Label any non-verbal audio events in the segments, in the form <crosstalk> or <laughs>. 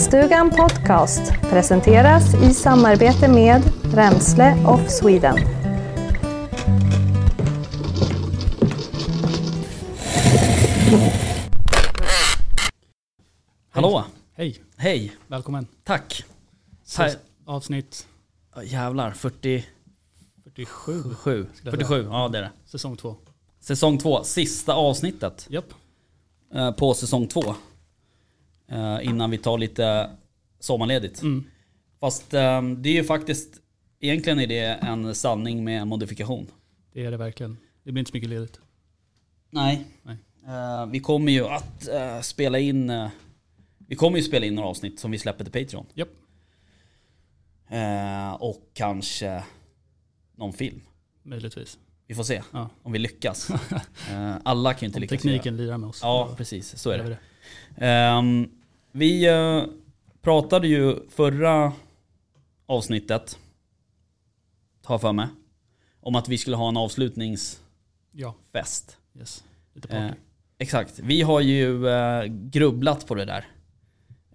Jaktstugan Podcast presenteras i samarbete med Rensle of Sweden. Hallå! Hej, Hej! välkommen. Tack! Säs- Avsnitt Jävlar, 47. 47, 47, ja det är det. säsong 2. Säsong 2, sista avsnittet Japp. eh, på säsong 2. Eh, innan vi tar lite sommarledigt. Mm. Fast eh, det är ju faktiskt, egentligen är det en sanning med modifikation. Det är det verkligen. Det blir inte så mycket ledigt. Nej. Nej. Eh, vi kommer ju att eh, spela in, vi kommer ju spela in några avsnitt som vi släpper till Patreon. Japp. Eh, och kanske någon film. Möjligtvis. Vi får se Ja. om vi lyckas. <laughs> Eh, alla kan ju inte Om lyckas. tekniken lirar med oss. Ja, precis. Så är vi det. Ehm, vi eh, pratade ju förra avsnittet, jag för mig, om att vi skulle ha en avslutningsfest. Ja, yes. Lite party. Eh, exakt. Vi har ju eh, grubblat på det där.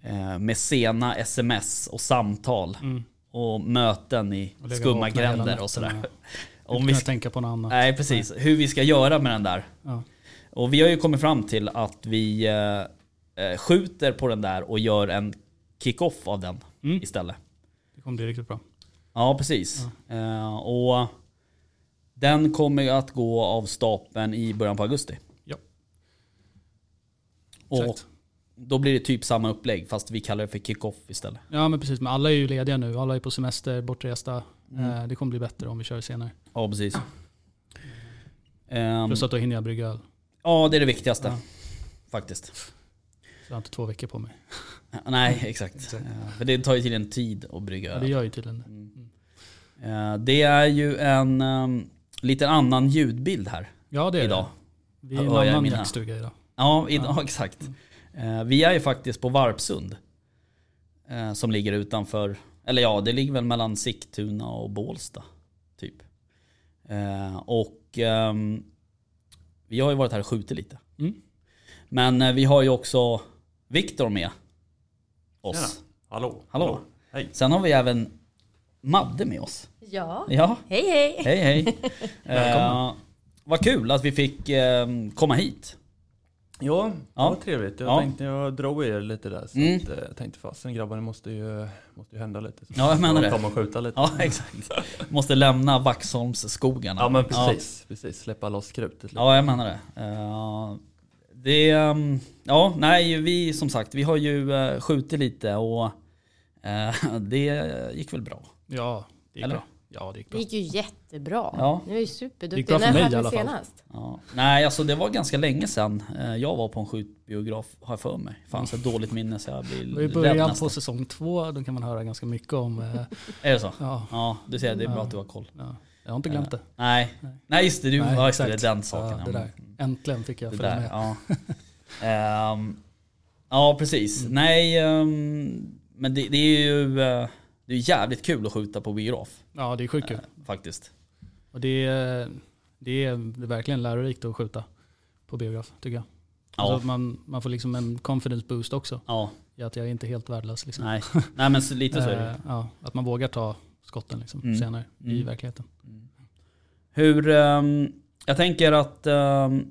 Eh, med sena sms och samtal. Mm. Och möten i Och skumma gränder och sådär. <laughs> Om vi ska, tänka på något annat. nej precis, hur vi ska göra med den där. Ja. Och vi har ju kommit fram till att vi eh, skjuter på den där och gör en kick-off av den Mm. istället. Det kommer bli riktigt bra. Ja, precis. Eh, och den kommer ju att gå av stapeln i början på augusti. Ja. Och Exakt. då blir det typ samma upplägg fast vi kallar det för kick-off istället. Ja men precis, men alla är ju lediga nu. Alla är på semester, bortresta. Mm. Eh, Det kommer bli bättre om vi kör senare. Ja, precis. Ehm, Plus att då hinner jag brygga öl. ja, det är det viktigaste. Ja. Faktiskt. Så jag har inte två veckor på mig. Nej, <laughs> exakt. Exakt. Eh, för det tar ju tydligen tid att brygga Ja, öl. det gör ju tydligen det. Mm. Eh, Det är ju en um, lite annan ljudbild här Ja det är idag. det. Vi är i en annan jaktstuga idag. Ja, idag, exakt. Eh, Vi är ju faktiskt på Varpsund. eh, Som ligger utanför, eller ja det ligger väl mellan Sigtuna och Bålsta. Typ. Och ehm, vi har ju varit här och skjutit lite. Mm. Men vi har ju också Viktor med oss. Tjena. Hallå. Hallå. Hej. Sen har vi även Madde med oss. Ja, Ja, hej hej! hej hej. <laughs> eh, vad kul att vi fick eh, komma hit. Ja, det Ja. var trevligt. Jag Ja. tänkte jag drog er lite där. Så Mm. att, eh, jag tänkte fasen grabbar, det måste ju, måste ju hända lite. Så Ja, jag menar det. Komma och skjuta lite. Ja, exakt. Måste lämna Vaxholmsskogarna. Ja men precis, precis. Släppa loss krutet lite. Ja, jag menar det. Eh, det, ehm, ja, nej, vi som sagt, vi har ju uh, skjutit lite och eh, <laughs> det gick väl bra. Ja, det gick Eller? bra. Ja, det gick Det bra. gick ju jättebra. Ja. Ni var ju Det gick bra för mig i alla fall. senast? Ja. Nej, alltså det var ganska länge sedan eh, jag var på en skjutbiograf, har jag för mig. Fan, så dåligt minne så jag Det blir i rädd början nästan. på säsong två, då kan man höra ganska mycket om... eh, <laughs> Är det så? ja, Ja, du ser, det är bra att du har koll. ja, jag har inte glömt det. Nej, nej just det, du, Nej, ja, just det, den saken. Ja, det där. Äntligen fick jag följa med. ja. <laughs> Ehm, ja, precis. Mm. Nej, ehm, men det, det är ju eh, det är jävligt kul att skjuta på biograf. Ja, det är sjukt kul. eh, faktiskt. Och det är, det är verkligen lärorikt att skjuta på biograf, tycker jag. Ja. Alltså man, man får liksom en confidence boost också. Ja, I att jag är inte helt värdelös. Liksom. nej. nej men lite så är det. <laughs> Eh, ja, att man vågar ta skotten liksom, Mm. senare i Mm. Hur, ehm, jag tänker att ehm,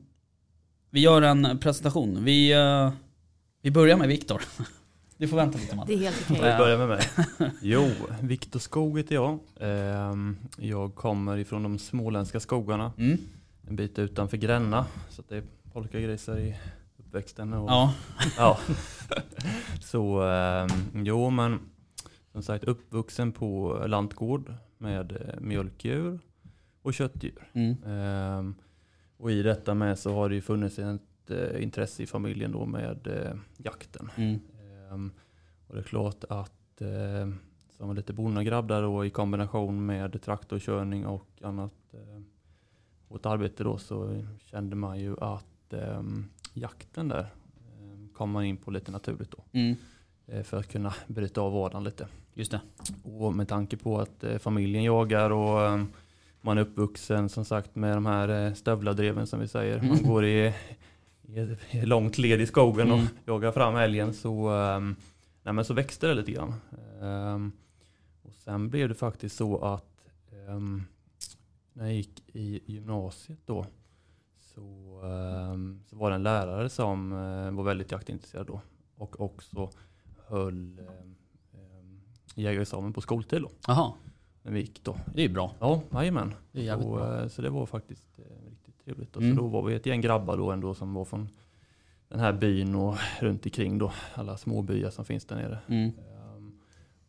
vi gör en presentation. Vi, eh, vi börjar med Viktor. <laughs> Du får vänta lite Matt. Det är helt okej. Ska vi börja med mig? <laughs> Jo, Viktor Skog heter jag. Ehm, Jag kommer ifrån de småländska skogarna. Mm. En bit utanför Gränna. Så att det är polkagrisar i uppväxten. Och, Ja, <laughs> Ja. Så jo men som sagt uppvuxen på lantgård med eh, mjölkdjur och köttdjur. mm. Ehm, och i detta med så har det ju funnits ett eh, intresse i familjen då med eh, jakten. Mm. Ehm, och det är klart att eh, som lite bondegrabb där då i kombination med traktorkörning och annat eh, åt arbete då så kände man ju att eh, jakten där eh, kom man in på lite naturligt då. Mm. Eh, för att kunna bryta av vardagen lite. Just det. Och med tanke på att eh, familjen jagar och eh, man är uppvuxen som sagt med de här eh, stövladreven som vi säger. Man Mm. går i, i långt led i skogen och Mm. jagar fram älgen så eh, nej, men så växte det lite grann. Ehm, och sen blev det faktiskt så att ehm, när jag gick i gymnasiet då så, ehm, så var det en lärare som eh, var väldigt jaktintresserad då och också höll jägarexamen på skoltid då. Jaha, När vi gick då. det är bra. Ja, jajamän. Det är jävligt bra. eh, så det var faktiskt eh, riktigt trevligt. Och Mm. så då var vi ett gäng grabbar då ändå som var från den här byn och runt omkring då. Alla småbyar som finns där nere. Mm. Ehm,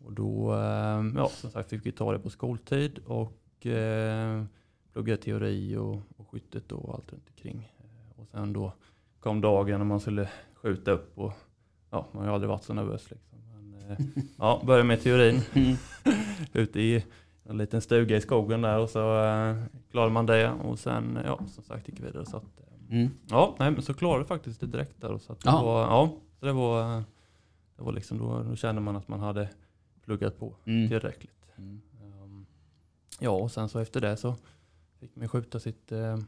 och då, ehm, ja som sagt fick vi ta det på skoltid och eh, plugga teori och, och skyttet och allt runt omkring. Eh, Och sen då kom dagen när man skulle skjuta upp och ja, man har ju aldrig varit så nervös liksom. Men, eh, <laughs> ja, började med teorin Mm. <laughs> ute i en liten stuga i skogen där och så eh, klarade man det och sen ja, som sagt gick vi vidare. Så att, eh, Mm. ja, nej, men så klarade vi faktiskt det direkt där. Och så att det var, ja, så det var, det var liksom då, då kände man att man hade pluggat på Mm. tillräckligt. Mm. Um, ja, och sen så efter det så fick man skjuta sitt eh,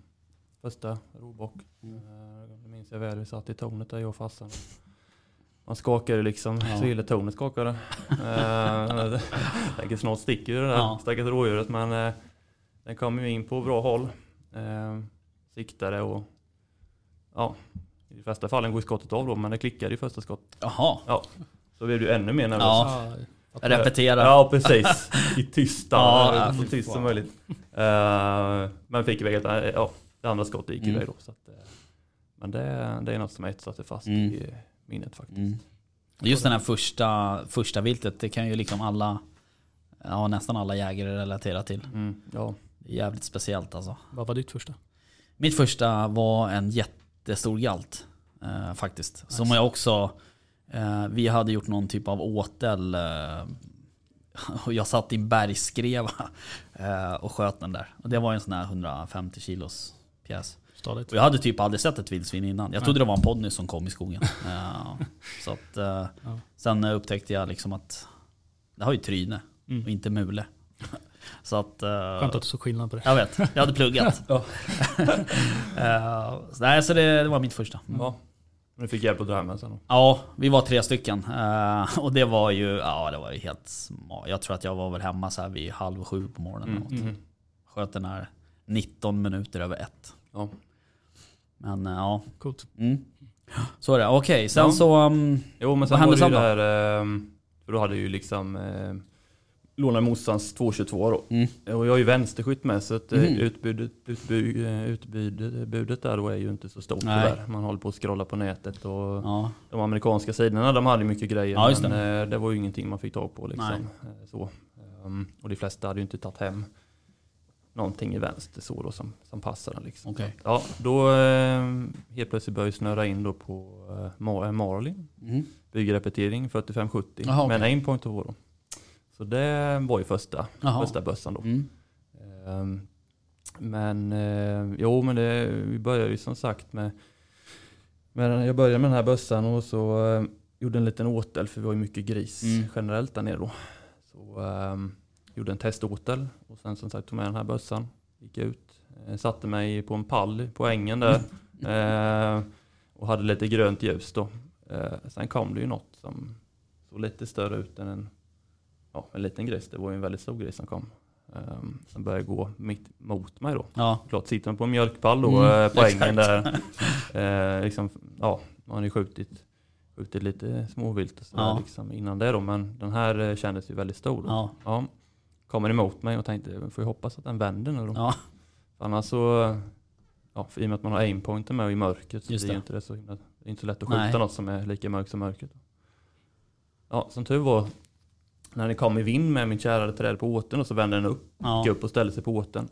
första rovbock. Mm. Eh, det minns jag väl, vi satt i tornet där jag och farsan. Man skakade liksom, Ja. så hela tornet skakade. uh, tänker <laughs> snart sticker ju det där Ja. stackars rådjuret men eh, den kom ju in på bra håll. Uh, siktade och ja, i de flesta fallen går skottet av då men det klickade i första skott. Jaha, Så blev ju ännu mer nervös. Ja. repetera. Ja precis, i tysta, Ja, <laughs> ja, så tyst som möjligt. Uh, men fick iväg ett, ja, det andra skottet gick Mm. iväg då. Så att, eh, men det, det är något som har etsat sig fast Mm. i minnet faktiskt. Mm. Just den här första, första viltet, det kan ju liksom alla, ja nästan alla jägare relatera till. Mm, ja. Det är jävligt speciellt alltså. Vad var ditt första? Mitt första var en jättestor galt eh, faktiskt. Som Nice. jag också, eh, vi hade gjort någon typ av åtel. Eh, och <laughs> jag satt i en bergskreva <laughs> eh, och sköt den där. Och det var en sån här 150 kilos pjäs. Stadigt. Jag hade typ aldrig sett ett vildsvin innan. Jag trodde det var en ponny som kom i skogen. <laughs> Så att, eh, Ja. Sen eh, upptäckte jag liksom att det har ju tryne Mm. och inte mule. <laughs> Så att... eh, Skönt att du såg skillnad på det. jag vet, jag hade pluggat. <laughs> Ja. Nej, så det, det var mitt första. ja. Men du fick hjälp att dra hem sen? Ja, vi var tre stycken. Och det var ju, ja det var ju helt smart. Jag tror att jag var väl hemma så här vid halv sju på morgonen. något. Mm. Sköt den här 19 minuter över ett. Ja. Men eh, ja, Coolt. mm. så är det. Okej, sen Ja. så... um, Jo men Vad sen hände var det ju sen då? det här, ehm, för då hade ju liksom eh, lånat morsans 222 då. Mm. Och jag är ju vänsterskytt med så att eh, Mhm. utbudet, utbud, eh, utbudet budet där är ju inte så stort Nej. tyvärr. Man håller på att scrolla på nätet och ja, de amerikanska sidorna de hade mycket grejer Ja, men det. det var ju ingenting man fick tag på liksom. Så. Ehm, och de flesta hade ju inte tagit hem någonting i vänster så då som, som passade liksom. okej. Ja, då eh, helt plötsligt började jag snöra in då på eh, Mar- eh, Marlin Mm. byggrepetering 4570 Jaha, okej. med en aimpoint på då. Så det var ju första, första bössan då. Mm. Ehm, men eh, jo men det, vi började ju som sagt med, med den- jag började med den här bössan och så eh, gjorde en liten åtel för vi har ju mycket gris Mm. generellt där nere då. Så ehm, gjorde en teståtel och sen som sagt tog med den här bössan, gick ut, eh, satte mig på en pall på ängen där <laughs> eh, och hade lite grönt ljus då. Eh, sen kom det ju något som såg lite större ut än en, ja, en liten gris. Det var ju en väldigt stor gris som kom. Um, som började gå mitt mot mig då. Ja, Klart sitter man på en mjölkpall då Mm, eh, på exakt. ängen där. <laughs> Eh, liksom, ja, man har ju skjutit, skjutit lite småvilt och sådär Ja. liksom innan det då. Men den här eh, kändes ju väldigt stor. Ja, Ja. Kommer emot mig och tänkte, jag får ju hoppas att den vänder nu då. ja. Annars så, ja, för i och med att man har aimpointer med i mörkret så Just det. inte det så himla, det är inte så lätt att skjuta Nej. något som är lika mörkt som mörkret. Ja, som tur var, när det kom i vind med min kärrade träd på åten och så vände den upp, ja. gick upp och ställde sig på åten.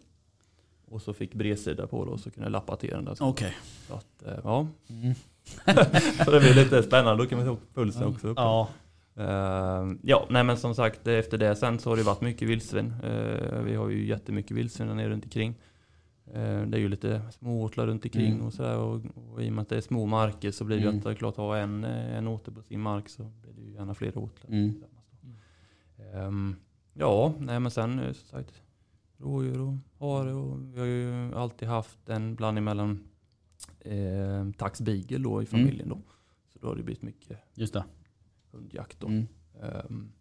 Och så fick bredsida på det och så kunde jag lappa till den där. Okej. Så att, eh, ja. Mm. <laughs> så det blir lite spännande, då kan man ta pulsen också upp. Ja, Eh, ja, nej men som sagt efter det sen så har det varit mycket vildsvin. Eh, vi har ju jättemycket vildsvin där nere runt omkring. Eh, det är ju lite smååtlar runt omkring Mm. och sådär och, och i och med att det är små marker så blir det ju Mm. att det är klart ha en, en åter på sin mark så blir det ju gärna flera åtlar. Mm. Ehm, ja, nej men sen som sagt rådjur och hare och vi har ju alltid haft en blandning mellan eh, tax beagle då i familjen då. Så då har det blivit mycket just det. Hundjakt då. Mm. Ehm,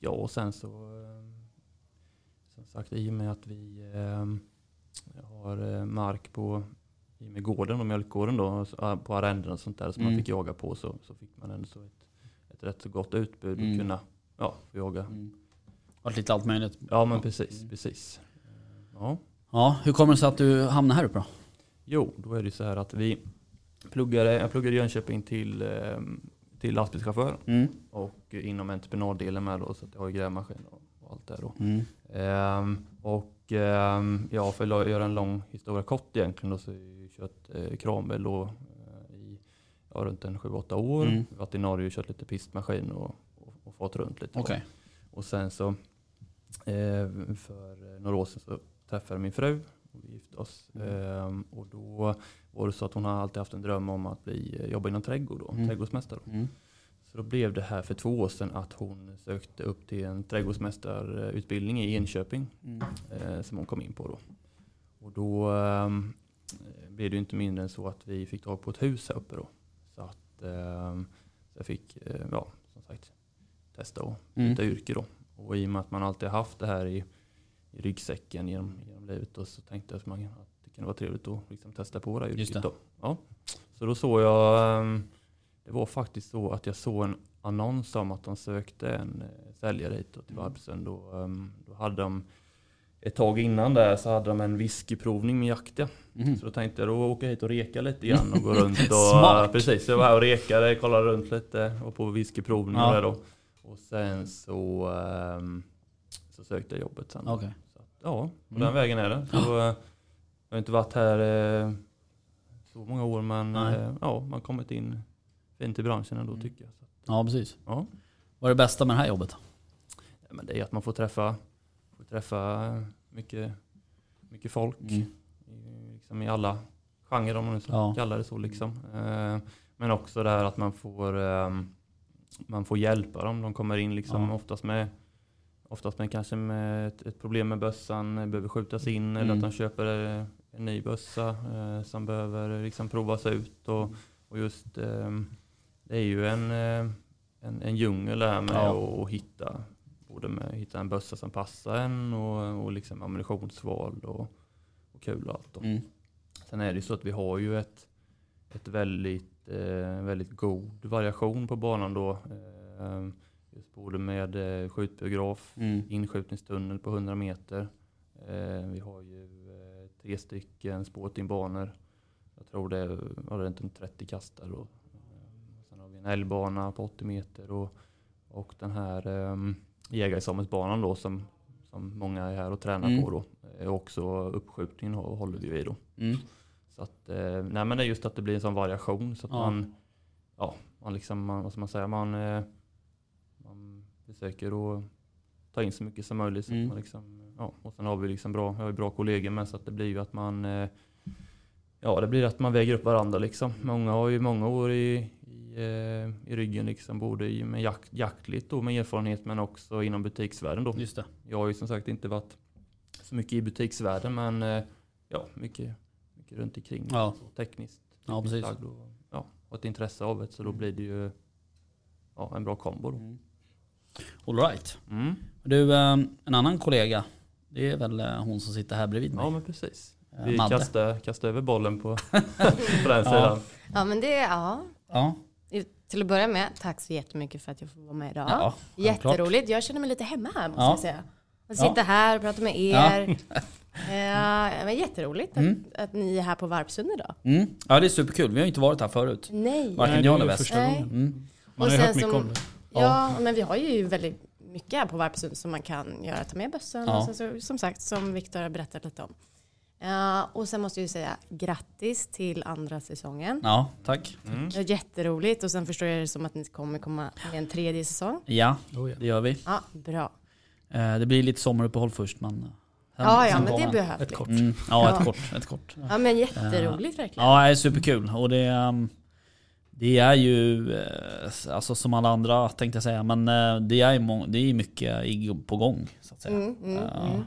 ja, och sen så ehm, som sagt i och med att vi ehm, har eh, mark på i och med gården och mjölkgården då, ah, på arrenden och sånt där som Mm. man fick jaga på så, så fick man ändå så ett, ett rätt så gott utbud Mm. och kunna ja, få jaga. Mm. Varit lite allt möjligt. Ja men precis, Mm. precis. Ja. Ja, hur kommer det sig att du hamnade här uppe då? Jo, då är det så här att vi pluggade, jag pluggade i Jönköping till, till lastbilschaufför Mm. och inom entreprenaddelen med då, så att jag har ju grävmaskin och, allt det då. Mm. Ehm, och ehm, ja, för att göra en lång historia kort egentligen då, så har jag kört eh, kranbil då eh, i ja, runt en 7-8 år. Mm. Varit i Norge och kört lite pistmaskin och, och, och fått runt lite. Okej. Och sen så eh, för några år sedan så träffade jag min fru och vi gifte oss. Ehm, och då var det så att hon har alltid haft en dröm om att bli, jobba inom trädgård då, Mm. trädgårdsmästare. Mm. Så då blev det här för två år sedan att hon sökte upp till en trädgårdsmästarutbildning i Enköping Mm. eh, som hon kom in på då. Och då ehm, blev det inte mindre än så att vi fick tag på ett hus här uppe då. Så att ehm, så jag fick, eh, ja, som sagt, testa och Mm. byta yrke då. Och i och med att man alltid haft det här i, i ryggsäcken genom, genom livet då, så tänkte jag att, man, att det kunde vara trevligt att liksom testa på det här yrket då. Ja. Så då såg jag, ehm, det var faktiskt så att jag såg en annons om att de sökte en eh, säljare hit då till Mm. Varpsund. Då, ehm, då hade de ett tag innan där så hade de en whiskyprovning med jaktiga. Mm. Så då tänkte jag då åka hit och reka lite grann och gå <laughs> runt och Smart. precis, jag var här och rekade, kollade runt lite och på whiskyprovning Ja. och då. Och sen så, ehm, så sökte jag jobbet sen. då. Ja, på Mm. den vägen är det. Så, eh, jag har inte varit här eh, så många år men eh, ja, man har kommit in fint i branschen ändå Mm. tycker jag. Att, Ja, precis. ja. Vad är det bästa med det här jobbet? Ja, men det är att man får träffa, får träffa mycket, mycket folk. Mm. I, liksom I alla genrer om man nu Ja. kalla det så. Liksom. Eh, men också det här att man får, eh, man får hjälpa dem. De kommer in liksom Ja. oftast med Oftast med kanske med ett, ett problem med bössan, eh, behöver skjutas in eller Mm. att de köper eh, en ny bössa eh, som behöver liksom provas ut. Och, och just eh, det är ju en, eh, en, en djungel det här med Ja. att hitta både med att hitta en bössa som passar en och, och liksom ammunitionsval och, och kul och allt. Mm. Sen är det ju så att vi har ju ett, ett väldigt, eh, väldigt god variation på banan då. Eh, både med eh, skjutbiograf, Mm. inskjutningstunnel på 100 meter. Eh, vi har ju eh, tre stycken sportingbanor. Jag tror det är det inte en 30 kastare. Då. Eh, sen har vi en älgbana på 80 meter och, och den här eh, jägarexamensbanan då som, som många är här och tränar Mm. på då. Eh, också uppskjutningen hå- håller vi vid då. Mm. Så att, nej men det är just att det blir en sån variation så att Ja. man, ja, man liksom, man, vad ska man säga, man försöker att ta in så mycket som möjligt. Så Mm. man liksom, ja, och sen har vi liksom bra, jag har bra kollegor med så att det blir ju att man, eh, ja det blir att man väger upp varandra liksom. Många har ju många år i, i, eh, ryggen liksom, både i, med jakt, jaktligt då med erfarenhet men också inom butiksvärlden då. Just det. Jag har ju som sagt inte varit så mycket i butiksvärlden men eh, ja, mycket, mycket runt omkring. Ja. Så tekniskt, Ja, precis. och ja, har ett intresse av det så då blir det ju ja, en bra kombo. Då. Mm. All right. Mm. Du, eh, en annan kollega. Det är väl eh, hon som sitter här bredvid mig. Ja men precis. Eh, Vi kastar, kastar över bollen på, <laughs> på den Ja. sidan. Ja, men det, ja. Ja. Till att börja med, tack så jättemycket för att jag får vara med idag. Ja. Jätteroligt. Jag känner mig lite hemma här måste Ja. jag säga. Att Ja. sitta här och prata med er. <laughs> Eh, men jätteroligt att, Mm. att ni är här på Varpsund idag. Mm. Ja, det är superkul. Vi har inte varit här förut. Nej. Varken jag eller gången. Mm. Man har ju hört mycket som- om det. Ja, men vi har ju väldigt mycket här på Varpsund som man kan göra. Ta med bössan Ja. och sen så, som sagt som Viktor har berättat lite om. Ja, och sen måste jag ju säga grattis till andra säsongen. Ja, tack. Mm. Det är jätteroligt och sen förstår jag det som att ni kommer komma med en tredje säsong. Ja, Oh, det gör vi. Ja, bra. Eh, Det blir lite sommaruppehåll först men... sen- Ja, ja, sen men det behövligt. Ett kort. Mm, ja, ett kort. Ett kort. Ja, men jätteroligt verkligen. Ja, det är superkul. Och det, um, det är ju, eh, alltså som alla andra tänkte jag säga, men eh, det är, ju det är mycket på gång. Så att säga. Mm, mm, Ja. mm.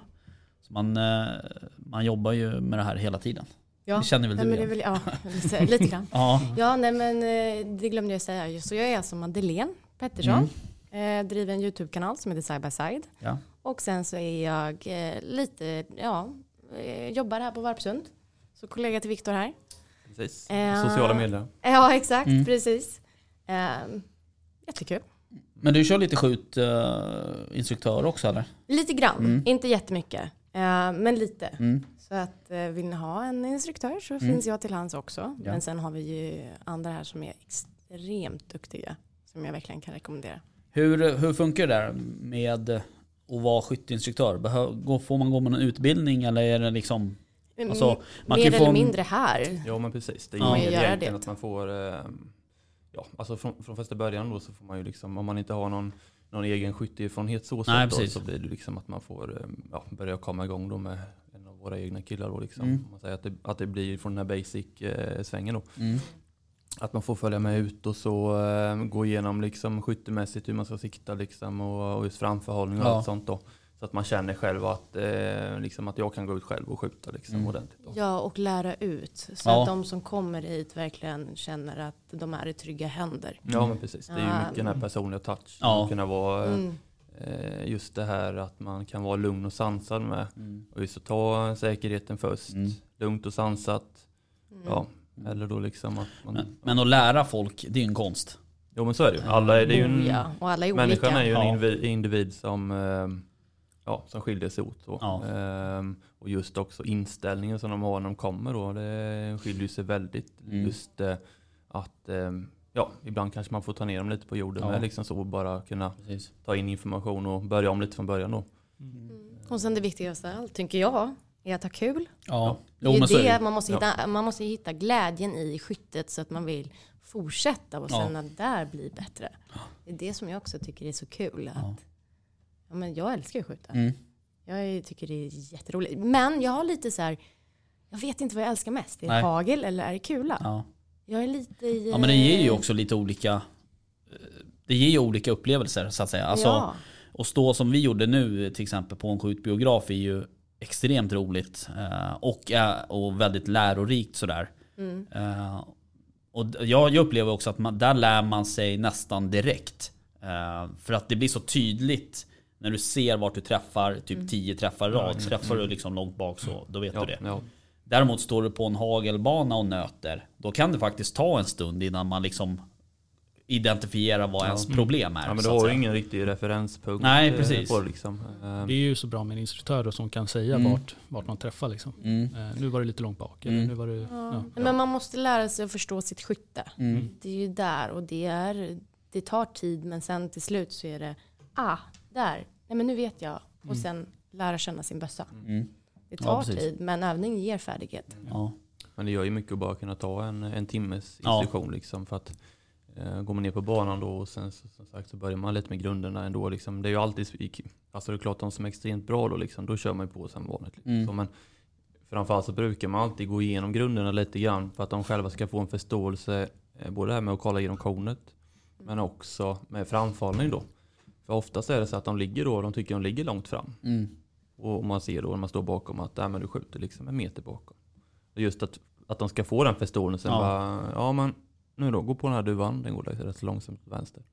Så man, eh, man jobbar ju med det här hela tiden. Ja, Det känner väl nej, du igen? väl, ja, lite, grann. <laughs> Ja. Ja, nej men eh, det glömde jag säga. Så jag är alltså Madeleine Pettersson. Mm. Eh, driver en YouTube-kanal som heter Side by Side. Ja. Och sen så är jag eh, lite, ja, eh, jobbar här på Varpsund. Så kollega till Viktor här. Precis. Eh, Sociala medier. Ja, exakt, Mm. precis. Eh, jättekul. Men du kör lite skjutinstruktör också eller? Lite grann, Mm. inte jättemycket. Eh, men lite. Mm. Så att eh, vill ni ha en instruktör så Mm. finns jag till hands också. Ja. Men sen har vi ju andra här som är extremt duktiga. Som jag verkligen kan rekommendera. Hur, hur funkar det där med att vara skytteinstruktör? Behö- gå- Får man gå med någon utbildning eller är det liksom... Alltså, M- man kan Mer få eller en- mindre här. Ja men precis. Det är Ja. ju gör egentligen det. att man får, eh, ja alltså från, från första början då så får man ju liksom, om man inte har någon, någon egen skytteerfarenhet så, Nej, då, så blir det liksom att man får eh, ja, börja komma igång då med en av våra egna killar då liksom. Mm. Man säger att det, att det blir från den här basic-svängen då. Mm. Att man får följa med ut och så eh, gå igenom liksom skyttemässigt hur man ska sikta liksom och, och just framförhållning och Ja. allt sånt då. Så att man känner själv att, eh, liksom att jag kan gå ut själv och skjuta liksom Mm. ordentligt. Då. Ja, och lära ut. Så Ja. att de som kommer hit verkligen känner att de är i trygga händer. Ja men precis. Det är ju mycket den här personliga touch. Ja. Att kunna vara eh, Mm. eh, just det här att man kan vara lugn och sansad med. Mm. Och just att ta säkerheten först. Mm. Lugnt och sansat. Mm. Ja. Eller då liksom att man... Men, men att lära folk, det är ju en konst. Jo men så är det ju. Alla är, det är ju en, Oh, ja. Och alla är Människan olika. är ju en Ja. individ, individ som, eh, ja, som skiljer sig åt. Så. Ja. Ehm, och just också inställningen som de har när de kommer då, det skiljer sig väldigt. Mm. Just eh, att, eh, ja, ibland kanske man får ta ner dem lite på jorden Ja. liksom så och bara kunna Precis. ta in information och börja om lite från början då. Mm. Och sen det viktigaste av allt, tycker jag, är att ha kul. Ja, Det jo är men så är det, det. man, måste Ja. hitta, man måste hitta glädjen i skyttet så att man vill fortsätta och Ja. sen att där blir bättre. Det är det som jag också tycker är så kul. Att, Ja. men jag älskar ju att skjuta. Mm. Jag tycker det är jätteroligt. Men jag har lite så här, jag vet inte vad jag älskar mest. Är det Nej. hagel eller är det kula? Ja. Jag är lite i... ja men det ger ju också lite olika Det ger ju olika upplevelser så att säga. Alltså, ja. Och stå som vi gjorde nu till exempel på en skjutbiograf är ju extremt roligt. eh, Och, och väldigt lärorikt sådär. Mm. Eh, Och jag upplever också att man, där lär man sig nästan direkt. Eh, För att det blir så tydligt när du ser vart du träffar, typ 10 träffar i rad. Träffar du liksom långt bak så då vet Ja, du det. ja. Däremot står du på en hagelbana och nöter. Då kan det faktiskt ta en stund innan man liksom identifierar vad ens problem är. ja men du har ju ingen riktig referenspunkt Nej, eh, precis. på det liksom. Eh, Det är ju så bra med en instruktör som kan säga Mm. vart, vart man träffar. Liksom. Mm. Eh, nu var det lite långt bak. Mm. Nu var det, Ja. ja. Men man måste lära sig att förstå sitt skytte. Mm. Det är ju där och det, är, det tar tid men sen till slut så är det, ah, där, nej men nu vet jag. Och sen lära känna sin bössa. Mm. Det Ja, tar precis. tid men övning ger färdighet. Ja. Men det gör ju mycket att bara kunna ta en, en timmes Ja. instruktion liksom för att eh, går man ner på banan då och sen så, som sagt så börjar man lite med grunderna ändå liksom. Det är ju alltid, alltså det är klart de som är extremt bra då liksom, då kör man ju på som vanligt. Liksom. Mm. Så, men framförallt så brukar man alltid gå igenom grunderna lite grann för att de själva ska få en förståelse, eh, både det här med att kolla igenom konet men också med framfallning då. För oftast är det så att de ligger då, de tycker de ligger långt fram. Mm. Och man ser då när man står bakom att äh, men du skjuter liksom en meter bakom. Och just att, att de ska få den förståelsen. Ja. Bara, ja men nu då, gå på den här duvan. Den går rätt så långsamt åt vänster.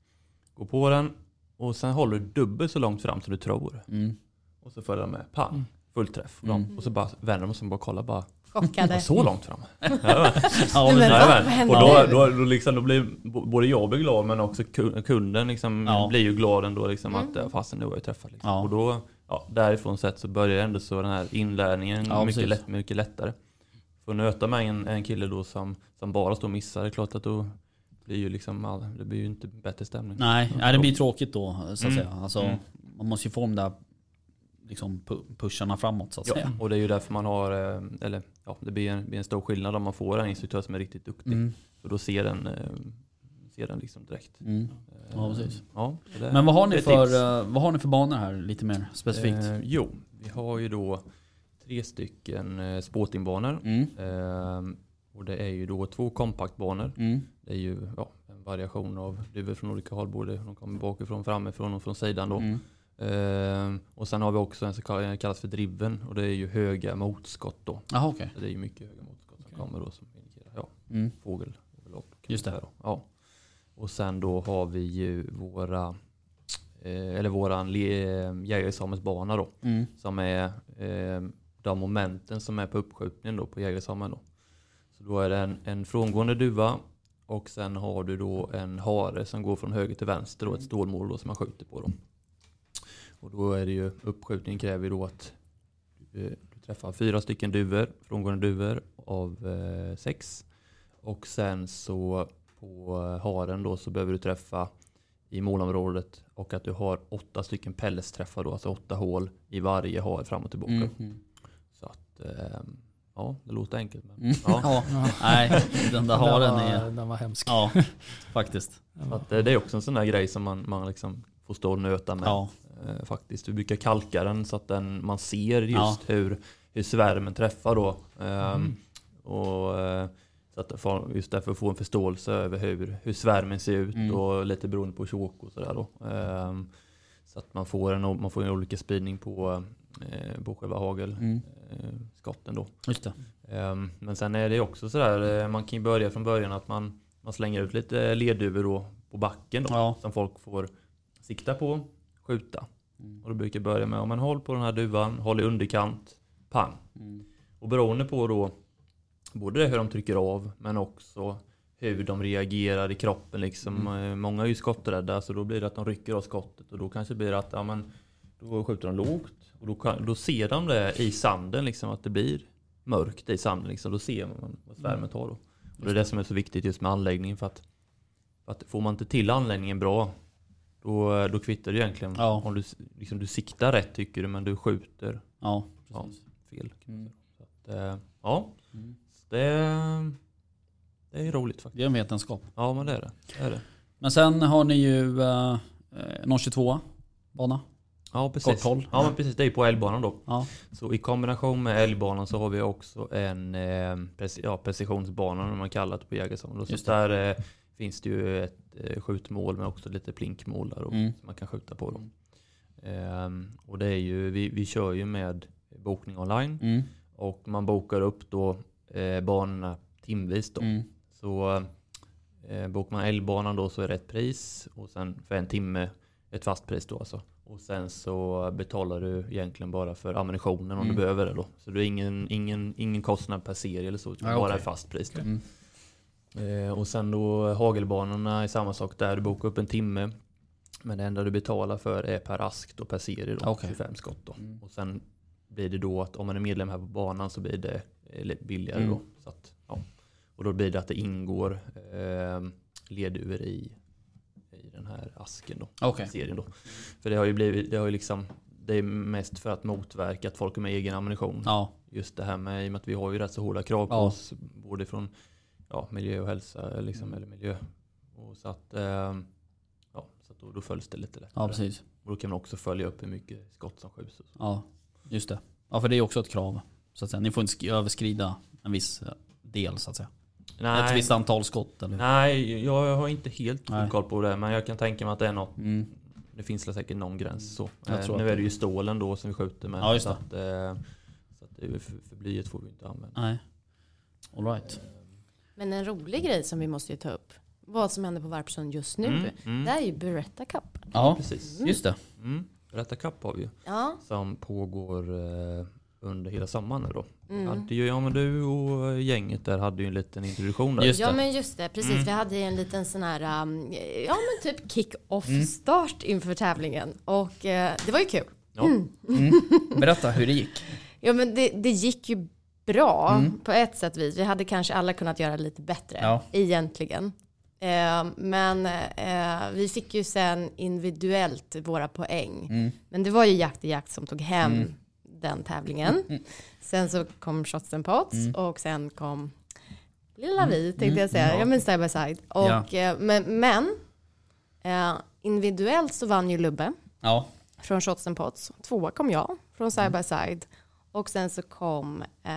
Gå på den och sen håller du dubbelt så långt fram som du tror. Mm. Och så följer de med. Pang! Mm. Fullträff. Och, Mm. och så bara vänder de sig och bara kollar bara. Chockade. Så långt fram? <laughs> Ja, Ja, men men. Vad händer och då, då, då, liksom, då blir både jag blir glad men också ku- kunden liksom Ja. blir ju glad ändå liksom Mm. att ja, fasen nu har jag träffat. Liksom. Ja. Och då, ja, därifrån sett så börjar ändå så den här inlärningen Ja, mycket, lätt, mycket lättare. För att nöta med en, en kille då som, som bara står och missar, det är klart att då blir ju liksom, all, det blir ju inte bättre stämning. nej, nej, det blir tråkigt då så att Mm. säga. Alltså, Mm. Man måste ju få de där liksom, pu- pusharna framåt så att Ja, säga. och det är ju därför man har, eh, eller ja, det blir en, blir en stor skillnad om man får en instruktör som är riktigt duktig. Mm. För då ser den, eh, ser den liksom direkt. Mm. Ja, precis. Ja, Men vad har, ni för, tips. eh, vad har ni för banor här lite mer specifikt? Eh, jo, vi har ju då tre stycken eh, sportingbanor. Mm. Eh, och det är ju då två kompaktbanor. Mm. Det är ju ja, en variation av duvor från olika håll. Både de kommer bakifrån, framifrån och från sidan då. Mm. Eh, och sen har vi också en som kall- kallas för driven. Och det är ju höga motskott då. Jaha okej. Så det är ju mycket höga motskott som kommer då som indikerar ja, Mm. fågel. Just det. Ja. Och sen då har vi ju våra eh, eller våran jägarexamensbana då. Mm. Som är eh, de momenten som är på uppskjutningen då på jägarexamen då. Så då är det en, en frångående duva och sen har du då en hare som går från höger till vänster och ett stålmål då som man skjuter på då. Och då är det ju, uppskjutningen kräver ju då att du, eh, du träffar fyra stycken duvor, frångående duvor av eh, sex. Och sen så på eh, haren då så behöver du träffa i målområdet och att du har åtta stycken pelletsträffar då, alltså åtta hål i varje har fram och tillbaka. Mm. Så att, ehm, ja det låter enkelt men Mm. ja. <laughs> Ja. Nej, den där haren den, var, är... den var hemsk. Ja, faktiskt. Så att, eh, det är också en sån där grej som man, man liksom får stå och nöta med. Ja. Eh, faktiskt. Vi brukar kalka den så att den, man ser just Ja. hur, hur svärmen träffar då. Ehm, Mm. och, eh, så att just därför få en förståelse över hur, hur svärmen ser ut Mm. och lite beroende på tjock och sådär då. Ehm, så att man får en, man får en olika spridning på, eh, på själva hagel. Mm. eh, då. Ehm, Men sen är det också sådär, eh, man kan ju börja från början att man, man slänger ut lite ledduvor på backen då, Ja. som folk får sikta på, skjuta. Mm. Och då brukar jag börja med, om man håll på den här duvan, håll i underkant, pang. Mm. Och beroende på då, både hur de trycker av, men också hur de reagerar i kroppen liksom. Mm. Eh, Många är ju skotträdda, så då blir det att de rycker av skottet och då kanske blir det att, ja men, då skjuter de lågt. Och då, kan, då ser de det i sanden liksom, att det blir mörkt i sanden liksom. Då ser man vad svärmen tar då. Och det är det som är så viktigt just med anläggningen för att, för att får man inte till anläggningen bra då, då kvittar det egentligen Ja. om du, liksom, du siktar rätt tycker du men du skjuter Ja, Ja. fel. Mm. Så att, eh, ja, Mm. det, det är roligt faktiskt. Det är en vetenskap. Ja men det är det. det, är det. Men sen har ni ju eh, någon 22 bana. Ja precis. Ja men precis, det är på älgbanan då. Ja. Så i kombination med älgbanan så har vi också en eh, preci- ja, precisionsbana som man kallar det på jägarsammanhang. Så där eh, finns det ju ett eh, skjutmål men också lite plinkmål där då, Mm. som man kan skjuta på. Då. Ehm, och det är ju, vi, vi kör ju med bokning online Mm. och man bokar upp då eh, banorna timvis då. Mm. Så eh, bokar man älgbanan då så är det ett pris och sen för en timme ett fast pris då alltså. Och sen så betalar du egentligen bara för ammunitionen om Mm. du behöver det då. Så det är ingen, ingen, ingen kostnad per serie eller så, utan Ja, bara ett fast pris. Då. Eh, och sen då hagelbanorna är samma sak där, du bokar upp en timme. Men det enda du betalar för är per ask då, per serie då, Okej. 25 skott då. Mm. Och sen blir det då att om man är medlem här på banan så blir det eh, lite billigare Mm. då. Så att, ja. Och då blir det att det ingår eh, ledduvor i, i den här asken då. Okej. Serien då. För det har ju blivit, det har ju liksom, det är mest för att motverka att folk har med egen ammunition. Ja. Just det här med, i och med att vi har ju rätt så hårda krav på Ja. oss, både från ja, miljö och hälsa, liksom, Mm. eller miljö. Och så att, eh, ja, så att då, då följs det lite lättare. ja, precis. Och då kan man också följa upp hur mycket skott som skjuts. Ja, just det. Ja, för det är också ett krav. Så att säga. Ni får inte sk- överskrida en viss eh, del så att säga. Ett Nej, visst antal skott eller? nej, jag har inte helt Nej. koll på det, men jag kan tänka mig att det är något Mm. Det finns säkert någon gräns så. Eh, nu är det- ju stålen då som vi skjuter med. Ja, just så att, eh, så att för, för blyet får vi inte använda. Nej. All right. Men en rolig grej som vi måste ju ta upp. Vad som händer på Varpsund just nu. Mm, mm. Det är ju Beretta Cup. Ja, Precis. just det. Mm. Rätta Cup har vi ju. Ja. Som pågår eh, under hela sommaren då. Mm. Hade ju, ja men du och gänget där hade ju en liten introduktion där. Just ja det. men just det, precis. Mm. Vi hade ju en liten sån här, um, ja men typ kick-off Mm. start inför tävlingen. Och eh, det var ju kul. Ja. Mm. <laughs> Berätta hur det gick. Ja men det, det gick ju bra Mm. på ett sätt vis. Vi hade kanske alla kunnat göra lite bättre Ja. egentligen. Eh, men eh, vi fick ju sen individuellt våra poäng. Mm. Men det var ju Jakt i Jakt som tog hem Mm. den tävlingen. Mm. Sen så kom Shots and Pots Mm. och sen kom Lilla vi tänkte jag säga. Mm. Ja men side by side. Och, eh, men men eh, individuellt så vann ju Lubbe Ja. från Shots and Pots. Tvåa kom jag från Side by Side. Och sen så kom eh,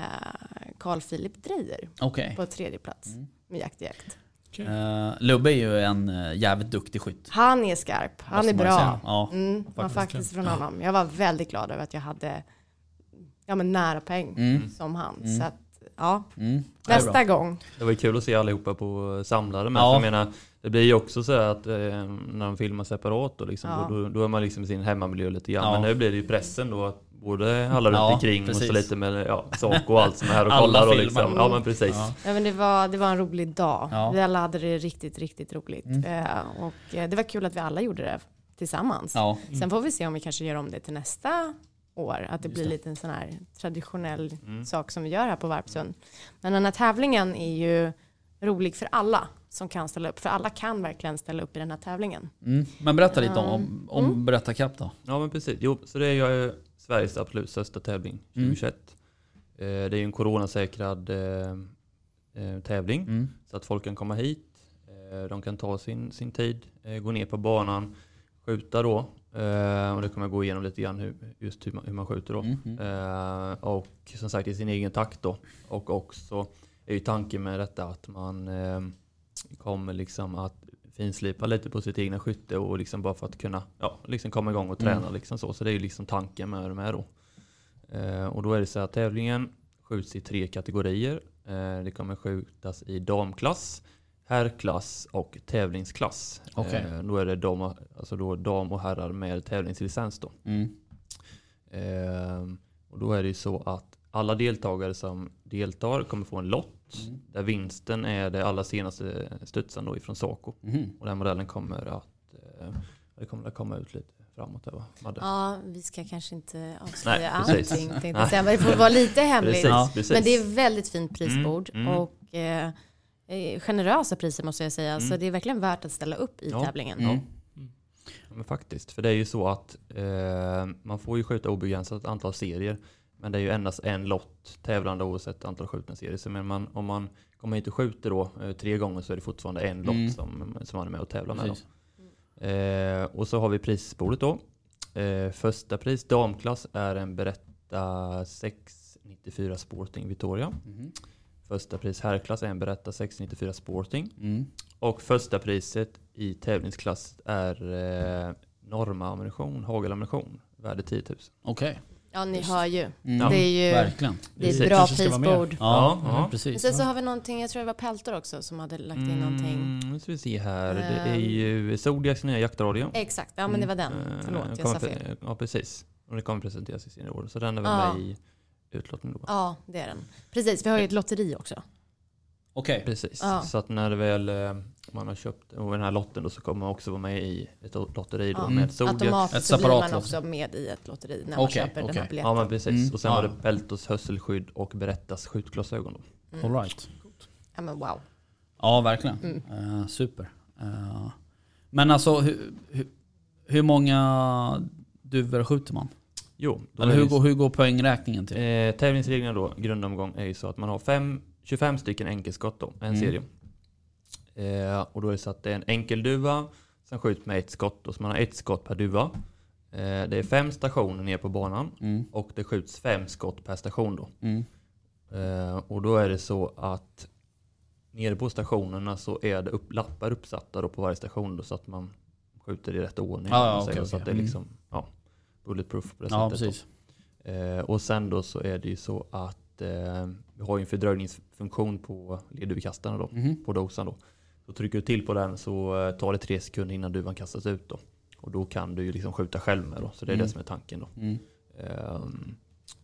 Carl Philip Dreyer Okej. på tredje plats Mm. med Jakt i Jakt. Uh, Lubbe är ju en uh, jävligt duktig skytt. Han är skarp, han är bra. Ja. Mm, faktiskt, Faktiskt. från honom. Jag var väldigt glad över att jag hade ja, men nära poäng Mm. som han. Mm. Så att, ja, Mm. Nästa gång. Det var ju kul att se allihopa på samlade men Ja. jag menar det blir ju också så att eh, när de filmar separat och liksom, Ja. då, då är man liksom i sin hemmamiljö lite grann. Ja. Men nu blir det ju pressen då att både alla runt Ja, omkring och precis. så lite med ja, Saco och allt som är här och kollar. Och liksom. Ja men precis. Ja. Ja, men det, var, det var en rolig dag. Ja. Vi alla hade det riktigt, riktigt roligt. Mm. Eh, och eh, det var kul att vi alla gjorde det tillsammans. Ja. Sen får vi se om vi kanske gör om det till nästa år. Att det Just blir det. lite en sån här traditionell Mm. sak som vi gör här på Varpsund. Men den här tävlingen är ju rolig för alla som kan ställa upp. För alla kan verkligen ställa upp i den här tävlingen. Mm. Men berätta lite om, om Mm. Berättarkapp då. Ja men precis. Jo, så det är ju eh, Sveriges absolut största tävling Mm. 2021. Eh, det är en coronasäkrad eh, eh, tävling. Mm. Så att folk kan komma hit. Eh, de kan ta sin, sin tid, eh, gå ner på banan, skjuta då. Och det kommer jag gå igenom lite grann hur, just hur man, hur man skjuter då. Mm. Mm. Och som sagt i sin egen takt då. Och också är ju tanken med detta att man kommer liksom att finslipa lite på sitt egna skytte och liksom bara för att kunna ja, liksom komma igång och träna. Mm. Liksom så. så det är ju liksom tanken med det med då. Eh, och då är det så att tävlingen skjuts i tre kategorier. Eh, det kommer skjutas i damklass, herrklass och tävlingsklass. Okej. Eh, då är det dam, alltså då dam och herrar med tävlingslicens då. Mm. Ehm, och då är det ju så att alla deltagare som deltar kommer få en lott Mm. där vinsten är det allra senaste studsen då ifrån Saco. Mhm. Och den modellen kommer att eh, det kommer att komma ut lite framåt där va? Madde? Ja, vi ska kanske inte avslöja Nej, allting. Tänkte Nej. säga. Men det får vara lite hemligt. Precis, Ja. precis. Men det är väldigt fint prisbord Mm, mm. och eh, eh, generösa priser måste jag säga. Så Mm. det är verkligen värt att ställa upp i Ja. tävlingen. Mm. Ja, men faktiskt, för det är ju så att eh, man får ju skjuta obegränsat antal serier. Men det är ju endast en lott tävlande oavsett antal skjutna serier. Så men man, om man kommer hit och skjuter då eh, tre gånger så är det fortfarande en lott Mm. som, som man är med och tävlar med. Precis. Eh, och så har vi prisbordet då. Eh, första pris, damklass, är en Beretta 694 Sporting Victoria. Mhm. Första pris herrklass är en Beretta 694 Sporting. Mm. Och första priset i tävlingsklass är eh, Norma ammunition, hagelammunition, värde 10 000. Okej. Ja, ni hör ju. Mm. Det är ju Verkligen. det är ett Precis. bra prisbord. Ja, Ja, ja, ja. Men precis. sen så har vi någonting, jag tror det var Peltor också som hade lagt in någonting. Mm, nu ska vi se här. Det är Ehm. ju Zodiacs nya jaktradio. Exakt, ja men det var den. Eh, Förlåt, jag sa fel. Ja, precis. Och det kommer presenteras i sin år. Så den är väl Ja. med i utlottningen då. Ja, det är den. Precis, vi har ju ett lotteri också. Okej. Precis. Ja. Så att när det väl eh, man har köpt och den här lotten då så kommer man också vara med i ett lotteri då Ja. Mm. med Zodiacs. Ett Automatiskt så blir separat man lotteri. också med i ett lotteri när man köper den okej. här biljetten. Ja men precis. Mm. Och sen Ja. var det Peltos hörselskydd och Berättas skjutglasögon då. Mm. All right. Ja men wow. Ja, verkligen. Mm. Eh, super. Eh, men alltså, hur, hur, hur många duvor skjuter man? Jo, Eller hur går, hur går poängräkningen till? Eh, tävlingsreglerna då, grundomgång, är ju så att man har fem, 25 stycken enkelskott då, en Mm. serie. Eh, och då är det så att det är en enkel duva, sen skjuts med ett skott då, så man har ett skott per duva. Eh, det är fem stationer ner på banan Mm. och det skjuts fem skott per station då. Mm. Eh, och då är det så att nere på stationerna så är det upp, lappar uppsatta på varje station då, så att man skjuter i rätt ordning. Om ja, säger, okej, så att det är liksom ja, bulletproof på det Ja, sättet. Eh, och sen då så är det ju så att eh, vi har ju en fördröjningsfunktion på ledduvkastarna då, Mhm. på dosan då. Så trycker du till på den så eh, tar det tre sekunder innan duvan kastas ut då. Och då kan du ju liksom skjuta själv med då, så det är Mm. det som är tanken då. Mm. Ehm,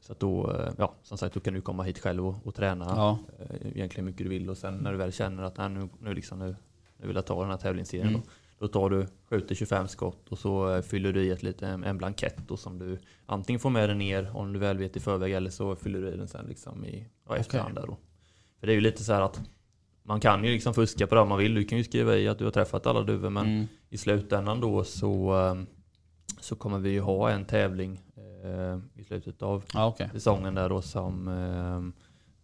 så då, eh, ja som sagt, då kan du komma hit själv och, och träna Ja. eh, egentligen mycket du vill och sen när du väl känner att nej, nu, nu, liksom, nu, nu vill jag ta den här tävlingsserien Mm. då. Då tar du, skjuter 25 skott och så fyller du i ett lite, en, blankett då som du antingen får med dig ner om du väl vet i förväg eller så fyller du i den sen liksom i ja, efterhand där då. För det är ju lite så här att man kan ju liksom fuska på det man vill. Du kan ju skriva i att du har träffat alla duvor men Mm. i slutändan då så, eh, så kommer vi ju ha en tävling eh, i slutet av Ja, okej. säsongen där då som, eh,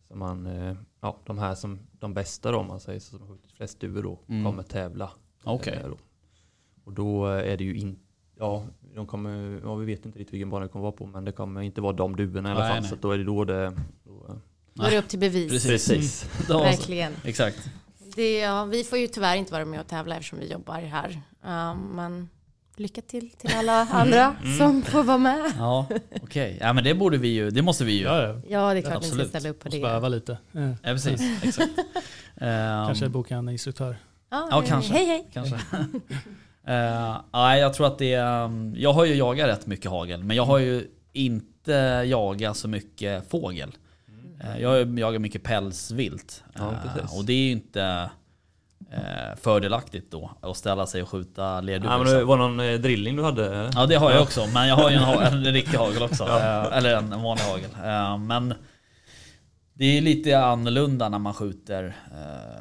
som man, eh, ja de här som, de bästa då om man säger så, som har skjutit flest duvor då, Mm. kommer tävla. Eh, då. Och då är det ju inte, ja, de kommer, ja vi vet inte riktigt vilken bana det kommer vara på men det kommer inte vara de duvorna i alla Nej, fall nej. så då är det då det, då, Då är det upp till bevis. Precis. precis. <laughs> Då, Verkligen. exakt. Det, ja, vi får ju tyvärr inte vara med och tävla eftersom vi jobbar här. Ja, men lycka till till alla andra som får vara med. Ja, okej. Ja men det borde vi ju, det måste vi ju. Ja, ja. Ja, det är klart ni ska Absolut. ställa upp på Måste det. bara öva lite. Ja. Ja, precis. <laughs> Exakt. Ehm, Kanske boka en instruktör. Ja, Ja, kanske. Hej, hej. Kanske. <laughs> Eh, Nej, jag tror att det är... um, Jag har ju jagat rätt mycket hagel, men jag har ju inte jagat så mycket fågel. Eh, Jag ju jagat mycket pälsvilt. Ja, Eh, och det är ju inte eh, fördelaktigt då att ställa sig och skjuta Ja, men lerduvor. det var någon drilling du hade? Ja det har jag också, men jag har ju en, en riktig <laughs> hagel också. Eh, Eller en vanlig hagel. Men det är lite annorlunda när man skjuter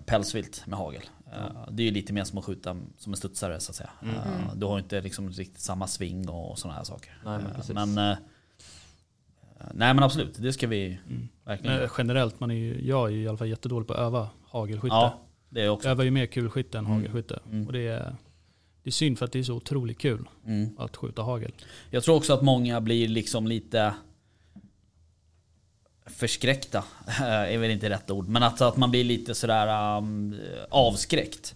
pälsvilt med hagel. Det är ju lite mer som att skjuta som en studsare så att säga. Mm. Du har inte liksom riktigt samma sving och sådana här saker. Nej, men men, nej men absolut, det ska vi verkligen Men generellt, man är ju, jag är ju i alla fall jättedålig på att öva hagelskytte. Ja, det är jag Jag också. övar ju mer kulskytte än Mm. hagelskytte. Mm. Och det är, det är synd för att det är så otroligt kul Mm. att skjuta hagel. Jag tror också att många blir liksom lite förskräckta, <laughs> är väl inte rätt ord, men att, att man blir lite sådär um, avskräckt.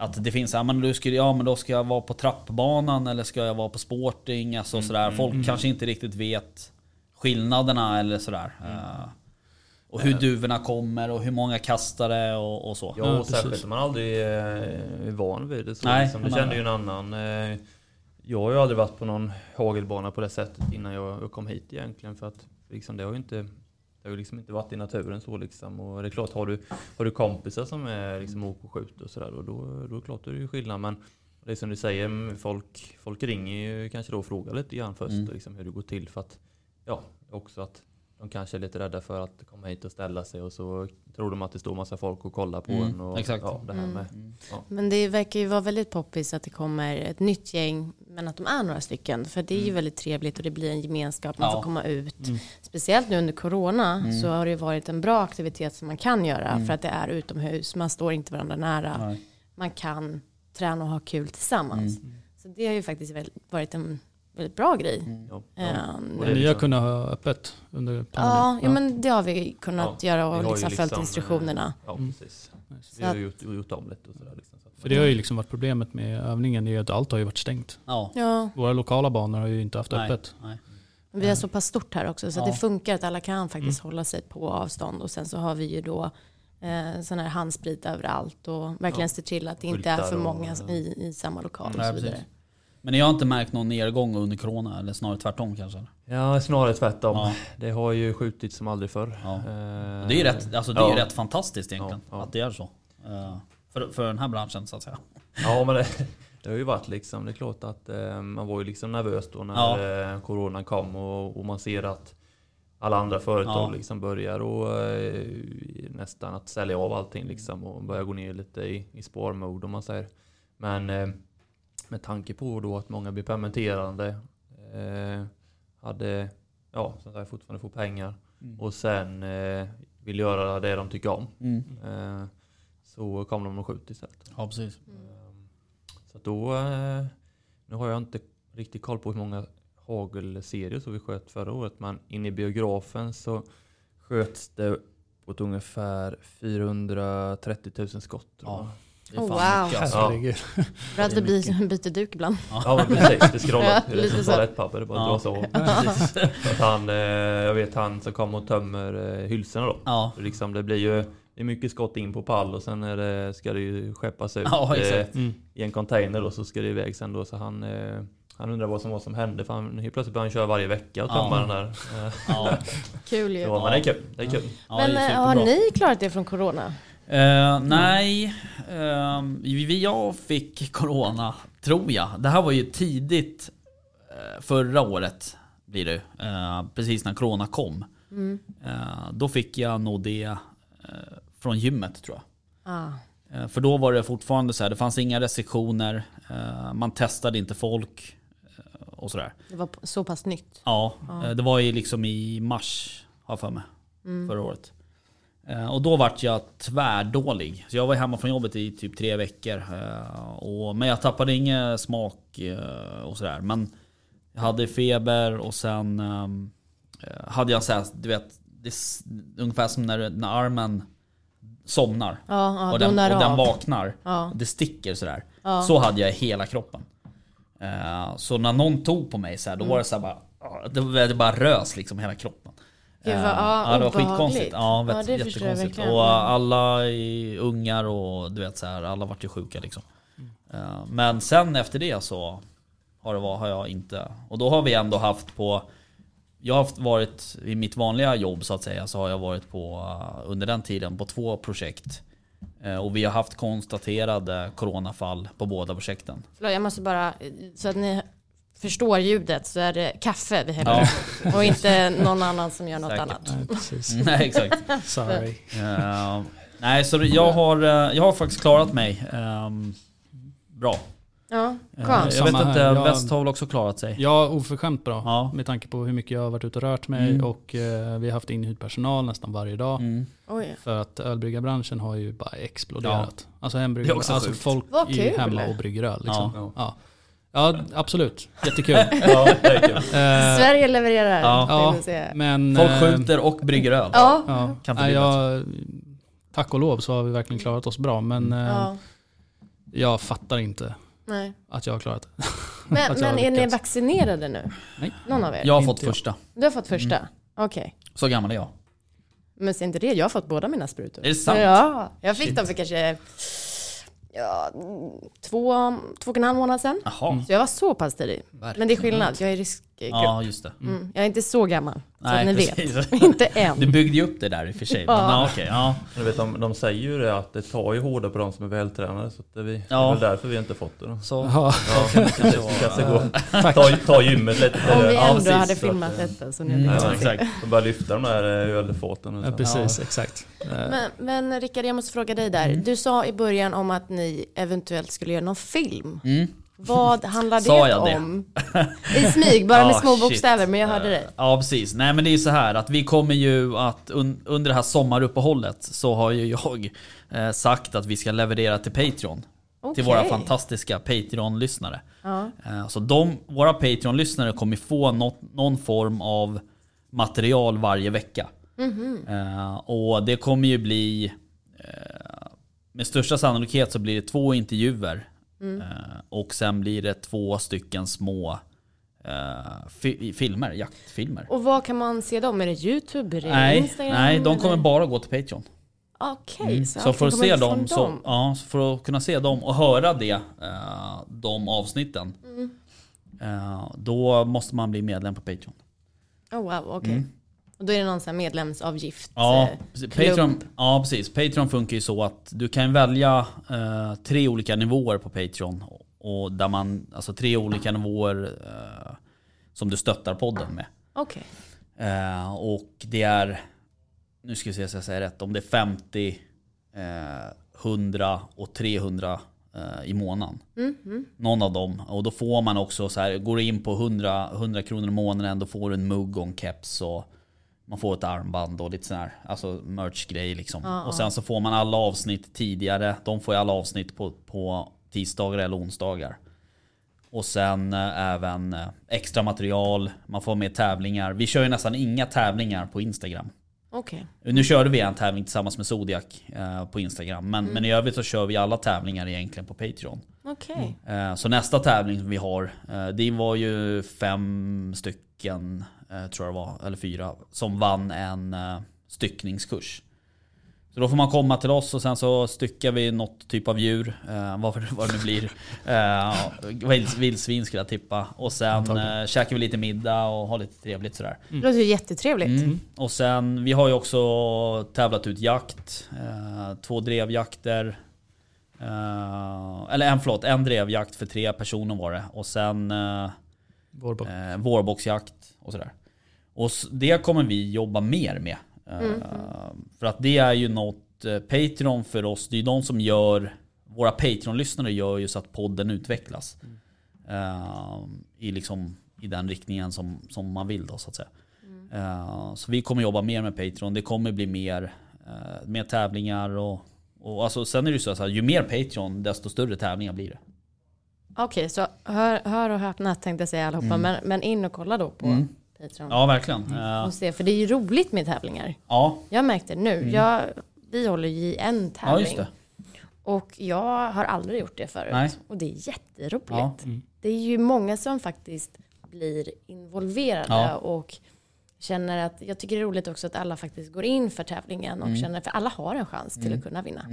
Att det finns, ja men, du ska, ja men då ska jag vara på trappbanan eller ska jag vara på sporting? Alltså sådär. Folk kanske inte riktigt vet skillnaderna eller sådär. Uh, och hur duvorna kommer och hur många kastare och, och så. Ja, Ja, och särskilt om man aldrig eh, är van vid det. Så Nej, liksom, det kände ju en annan. Eh, jag har ju aldrig varit på någon hagelbana på det sättet innan jag kom hit egentligen. För att liksom, det har ju inte, det har ju liksom inte varit i naturen så liksom. Och det är klart, har du, har du kompisar som är liksom åker och skjuter och sådär, då, då är det klart det är ju skillnad. Men det är som du säger, mm, folk, folk ringer ju kanske då och frågar lite grann först Mm. och liksom hur det går till. För att, ja, också att de kanske är lite rädda för att komma hit och ställa sig och så tror de att det står massa folk och kollar på Mm, en. Och, exakt. Ja, det här Mm. med. Men det verkar ju vara väldigt poppis att det kommer ett nytt gäng, men att de är några stycken. För det är ju väldigt trevligt och det blir en gemenskap, man Ja. får komma ut. Mm. Speciellt nu under corona Mm. så har det ju varit en bra aktivitet som man kan göra Mm. för att det är utomhus, man står inte varandra nära, Nej. man kan träna och ha kul tillsammans. Mm. Så det har ju faktiskt varit en väldigt bra grej. Mm. Ja, Eh, ja. nu- Och det är Ni har liksom- kunnat ha öppet under Ja, pandemin? ja, men det har vi kunnat göra vi har och ju liksom följt liksom, instruktionerna. Ja, Mm. precis. Nice. Vi har ju gjort, gjort om lite och sådär. Liksom, För det har ju liksom varit problemet med övningen, det är ju att allt har ju varit stängt. Ja. Ja, Våra lokala banor har ju inte haft Nej. öppet. Nej. men vi är så pass stort här också så att Ja. det funkar att alla kan faktiskt hålla sig på avstånd och sen så har vi ju då eh, sån här handsprit överallt och verkligen Ja. se till att det inte är för och- många i, i samma lokal och så vidare. precis. Men ni har inte märkt någon nedgång under corona? Eller snarare tvärtom kanske? Ja, snarare tvärtom. Ja. Det har ju skjutit som aldrig förr. Ja. Eh, Det är ju rätt, alltså det är ja. rätt fantastiskt egentligen Ja, ja. att det är så. Eh, För, för den här branschen så att säga. Ja, men det, <laughs> det har ju varit liksom, det är klart att eh, man var ju liksom nervös då när eh, coronan kom och, och man ser att alla andra företag Ja. liksom börjar och eh, nästan att sälja av allting liksom och börja gå ner lite i, i sparmode om man säger. Men eh, med tanke på då att många blir permitterade, eh, hade, ja, som sagt fortfarande får pengar Mm. och sen eh, vill göra det de tycker om. Mm. Eh, så kom de och skjut istället. Ja precis. Ehm, Så att då, eh, nu har jag inte riktigt koll på hur många hagelserier så vi sköt förra året, men inne i biografen så sköts det på ett ungefär 430 000 skott. Ja. Oh, wow. mycket alltså. Ja. Herregud. Bra att vi byter, byter duk ibland. Ja precis, det <laughs> scrollar. Ja, det är lite så. toalettpapper, det bara Ja. Så <laughs> att han, eh, jag vet han som kommer och tömmer eh, hylsorna då. Ja. För liksom, det blir ju det är mycket skott in på pall och sen är det, ska det ju skeppas ut <laughs> Ja, eh. Mm. i en container och så ska det iväg sen då. Så han, eh, han undrar vad som var som hände för han, helt plötsligt började han köra varje vecka och tömma Ja. den där. Ja. Kul ju. Så, men det är kul. Det är kul. Ja, Men det är har ni klarat det från corona? Eh, nej, vi, jag fick corona, tror jag. Det här var ju tidigt eh, förra året, blir det uh, Precis när corona kom. Mm. Då fick jag nog det från gymmet tror jag. Ah. För då var det fortfarande så här, det fanns inga restriktioner, man testade inte folk och sådär. Det var så pass nytt. Ja, eh, det var ju liksom i mars, har jag för mig, Mm. förra året. Eh, Och då vart jag tvärdålig. Så jag var hemma från jobbet i typ tre veckor. eh, Och, men jag tappade ingen smak eh, och sådär. Men jag hade feber och sen ehm, eh, hade jag såhär, du vet, det ungefär som när, när armen somnar. Ja, ja och, den, och den vaknar. Ja. Det sticker sådär. Ja. Så hade jag i hela kroppen. Så när någon tog på mig så här, då var det så här bara, det bara rös liksom hela kroppen. Gud, vad- Eh, ja, det var skitkonstigt. Ja, Ja, vet, det jag jättekonstigt. verkligen. Och Mm. alla i ungar och du vet så här, alla vart ju sjuka liksom. Mm. Eh, men sen efter det så har, det, var- har jag inte, och då har vi ändå haft på jag har haft varit i mitt vanliga jobb så att säga så har jag varit på eh, under den tiden på två projekt. Och vi har haft konstaterade coronafall på båda projekten. Förlåt, jag måste bara, så att ni förstår ljudet så är det kaffe vi häller upp. Och inte någon annan som gör något Säkert. annat. Nej, precis. <laughs> Nej exakt. Sorry. Eh, nej så jag har, eh, jag har faktiskt klarat mig ehm, bra. Ja, Eh, skönt. jag vet inte. Jag- väst har väl också klarat sig. Ja, oförskämt bra. Ja. Med tanke på hur mycket jag har varit ute och rört mig Mm. och eh, vi har haft inhyrd personal nästan varje dag. Mm. Oj. För att ölbryggarbranschen har ju bara exploderat. Alltså hembryggar, Det är också alltså sjukt. folk är hemma och brygger öl. Liksom. Ja. Ja. Ja. absolut. Jättekul. <laughs> Ja. Eh, Sverige levererar. Ja. ja, men... Folk eh, skjuter och brygger öl. Ja. Ja, Kan inte jag, tack och lov så har vi verkligen klarat oss bra. Men eh, ja. jag fattar inte Nej. att jag har klarat det. <laughs> Men, <laughs> men är ni vaccinerade nu? Nej. Någon av er? Jag har Inte fått jag. första. Du har fått första? Mm. Okej. Så gammal är jag. Men ser inte det, jag har fått båda mina sprutor. Är det sant? Ja, jag fick dem för kanske ja, två, två och en halv månad sedan. Jaha. Så jag var så pass tidig. Men det är skillnad, jag är i Ja just det. Mm. Jag är inte så gammal, så Nej, att ni precis. vet. <laughs> inte än. Du byggde ju upp det där i och för sig. Men, Ja. ja, okej, ja. Du vet, de, de säger ju det att det tar ju hårdare på de som är vältränade. Så att det, vi, det Ja. är väl därför vi inte fått det då. Så, Ja, <laughs> så det kanske vara. gå, <laughs> ta, ta gymmet lite. Om vi Ja, ändå precis, hade så att, filmat eh, detta. Så ni Mm, hade Ja, exakt. De börjar lyfta de där eh, ölfaten. och ja, så. precis. Exakt. Eh, Men, men Rickard, jag måste fråga dig där. Mm. Du sa i början om att ni eventuellt skulle göra någon film. Mm. Vad handlar det jag det? om? <laughs> I smyg, bara med Ah, små shit. bokstäver, men jag hörde det. Ja precis. Nej men det är så här att vi kommer ju att un under det här sommaruppehållet så har ju jag eh, sagt att vi ska leverera till Patreon. Till våra fantastiska Patreon-lyssnare. Ja. Eh, Så de, våra Patreon-lyssnare kommer få något, någon form av material varje vecka. Mhm. Eh, Och det kommer ju bli eh, Med största sannolikhet så blir det två intervjuer. Mm. Eh, Och sen blir det två stycken små eh, fi filmer, jaktfilmer. Och vad kan man se dem? Är det YouTube? Är det Nej, Instagram? nej, de kommer eller? bara gå till Patreon. Okej, Mm. så, Så för att se från dem, så, ja, för att kunna se dem och höra det, eh, de avsnitten. Mm. eh, Då måste man bli medlem på Patreon. Oh, wow, okej. Mm. Och då är det någon sån medlemsavgift? Ja, eh. Patreon, ja, precis. Patreon funkar ju så att du kan välja eh, tre olika nivåer på Patreon. Och där man, alltså tre olika nivåer eh, som du stöttar podden med. Okej. Eh, och det är, nu ska vi se så jag säger rätt, om det är 50, eh, 100 och 300 eh, i månaden. Mhm. Någon av dem. Och då får man också så här, går du in på 100, 100 kronor i månaden då får du en mugg och en keps och man får ett armband och lite sån här, alltså merch-grej liksom. Ja, och sen så får man alla avsnitt tidigare. De får ju alla avsnitt på, på tisdagar eller onsdagar. Och sen eh, även eh, extra material, man får med tävlingar. Vi kör ju nästan inga tävlingar på Instagram. Okej. Nu körde vi en tävling tillsammans med Zodiac eh, på Instagram. Men, men i övrigt så kör vi alla tävlingar egentligen på Patreon. Okej. Eh, Så nästa tävling som vi har, det var ju fem stycken, tror jag det var, eller fyra, som vann en eh, styckningskurs. Så då får man komma till oss och sen så styckar vi något typ av djur, eh, vad, vad det nu blir. <laughs> Eh, vild- vildsvin skulle jag tippa. Och sen eh, käkar vi lite middag och har lite trevligt sådär. Det låter ju jättetrevligt. Mm. Och sen, vi har ju också tävlat ut jakt. Eh, två drevjakter. Eh, eller en, förlåt, en drevjakt för tre personer var det. Och sen eh, Vårbock. eh, vårbocksjakt och sådär. Och det kommer vi jobba mer med. Eh, För att det är ju något, eh, Patreon för oss, det är ju de som gör, våra Patreon-lyssnare gör ju så att podden utvecklas. Eh, I liksom i den riktningen som, som man vill då så att säga. Eh, så vi kommer jobba mer med Patreon, det kommer bli mer, mer tävlingar och, och alltså, sen är det ju så att ju mer Patreon desto större tävlingar blir det. Okej, så hör, hör och häpna tänkte jag säga allihopa. Men, men in och kolla då på Mm. Patreon. Ja verkligen. Eh, Och se, för det är ju roligt med tävlingar. ja, Jag märkte det nu. Jag, vi håller ju i en tävling. ja just det. Och jag har aldrig gjort det förut. Nej. Och det är jätteroligt. Ja. det är ju många som faktiskt blir involverade Ja. och känner att, jag tycker det är roligt också att alla faktiskt går in för tävlingen och känner, för alla har en chans till att kunna vinna.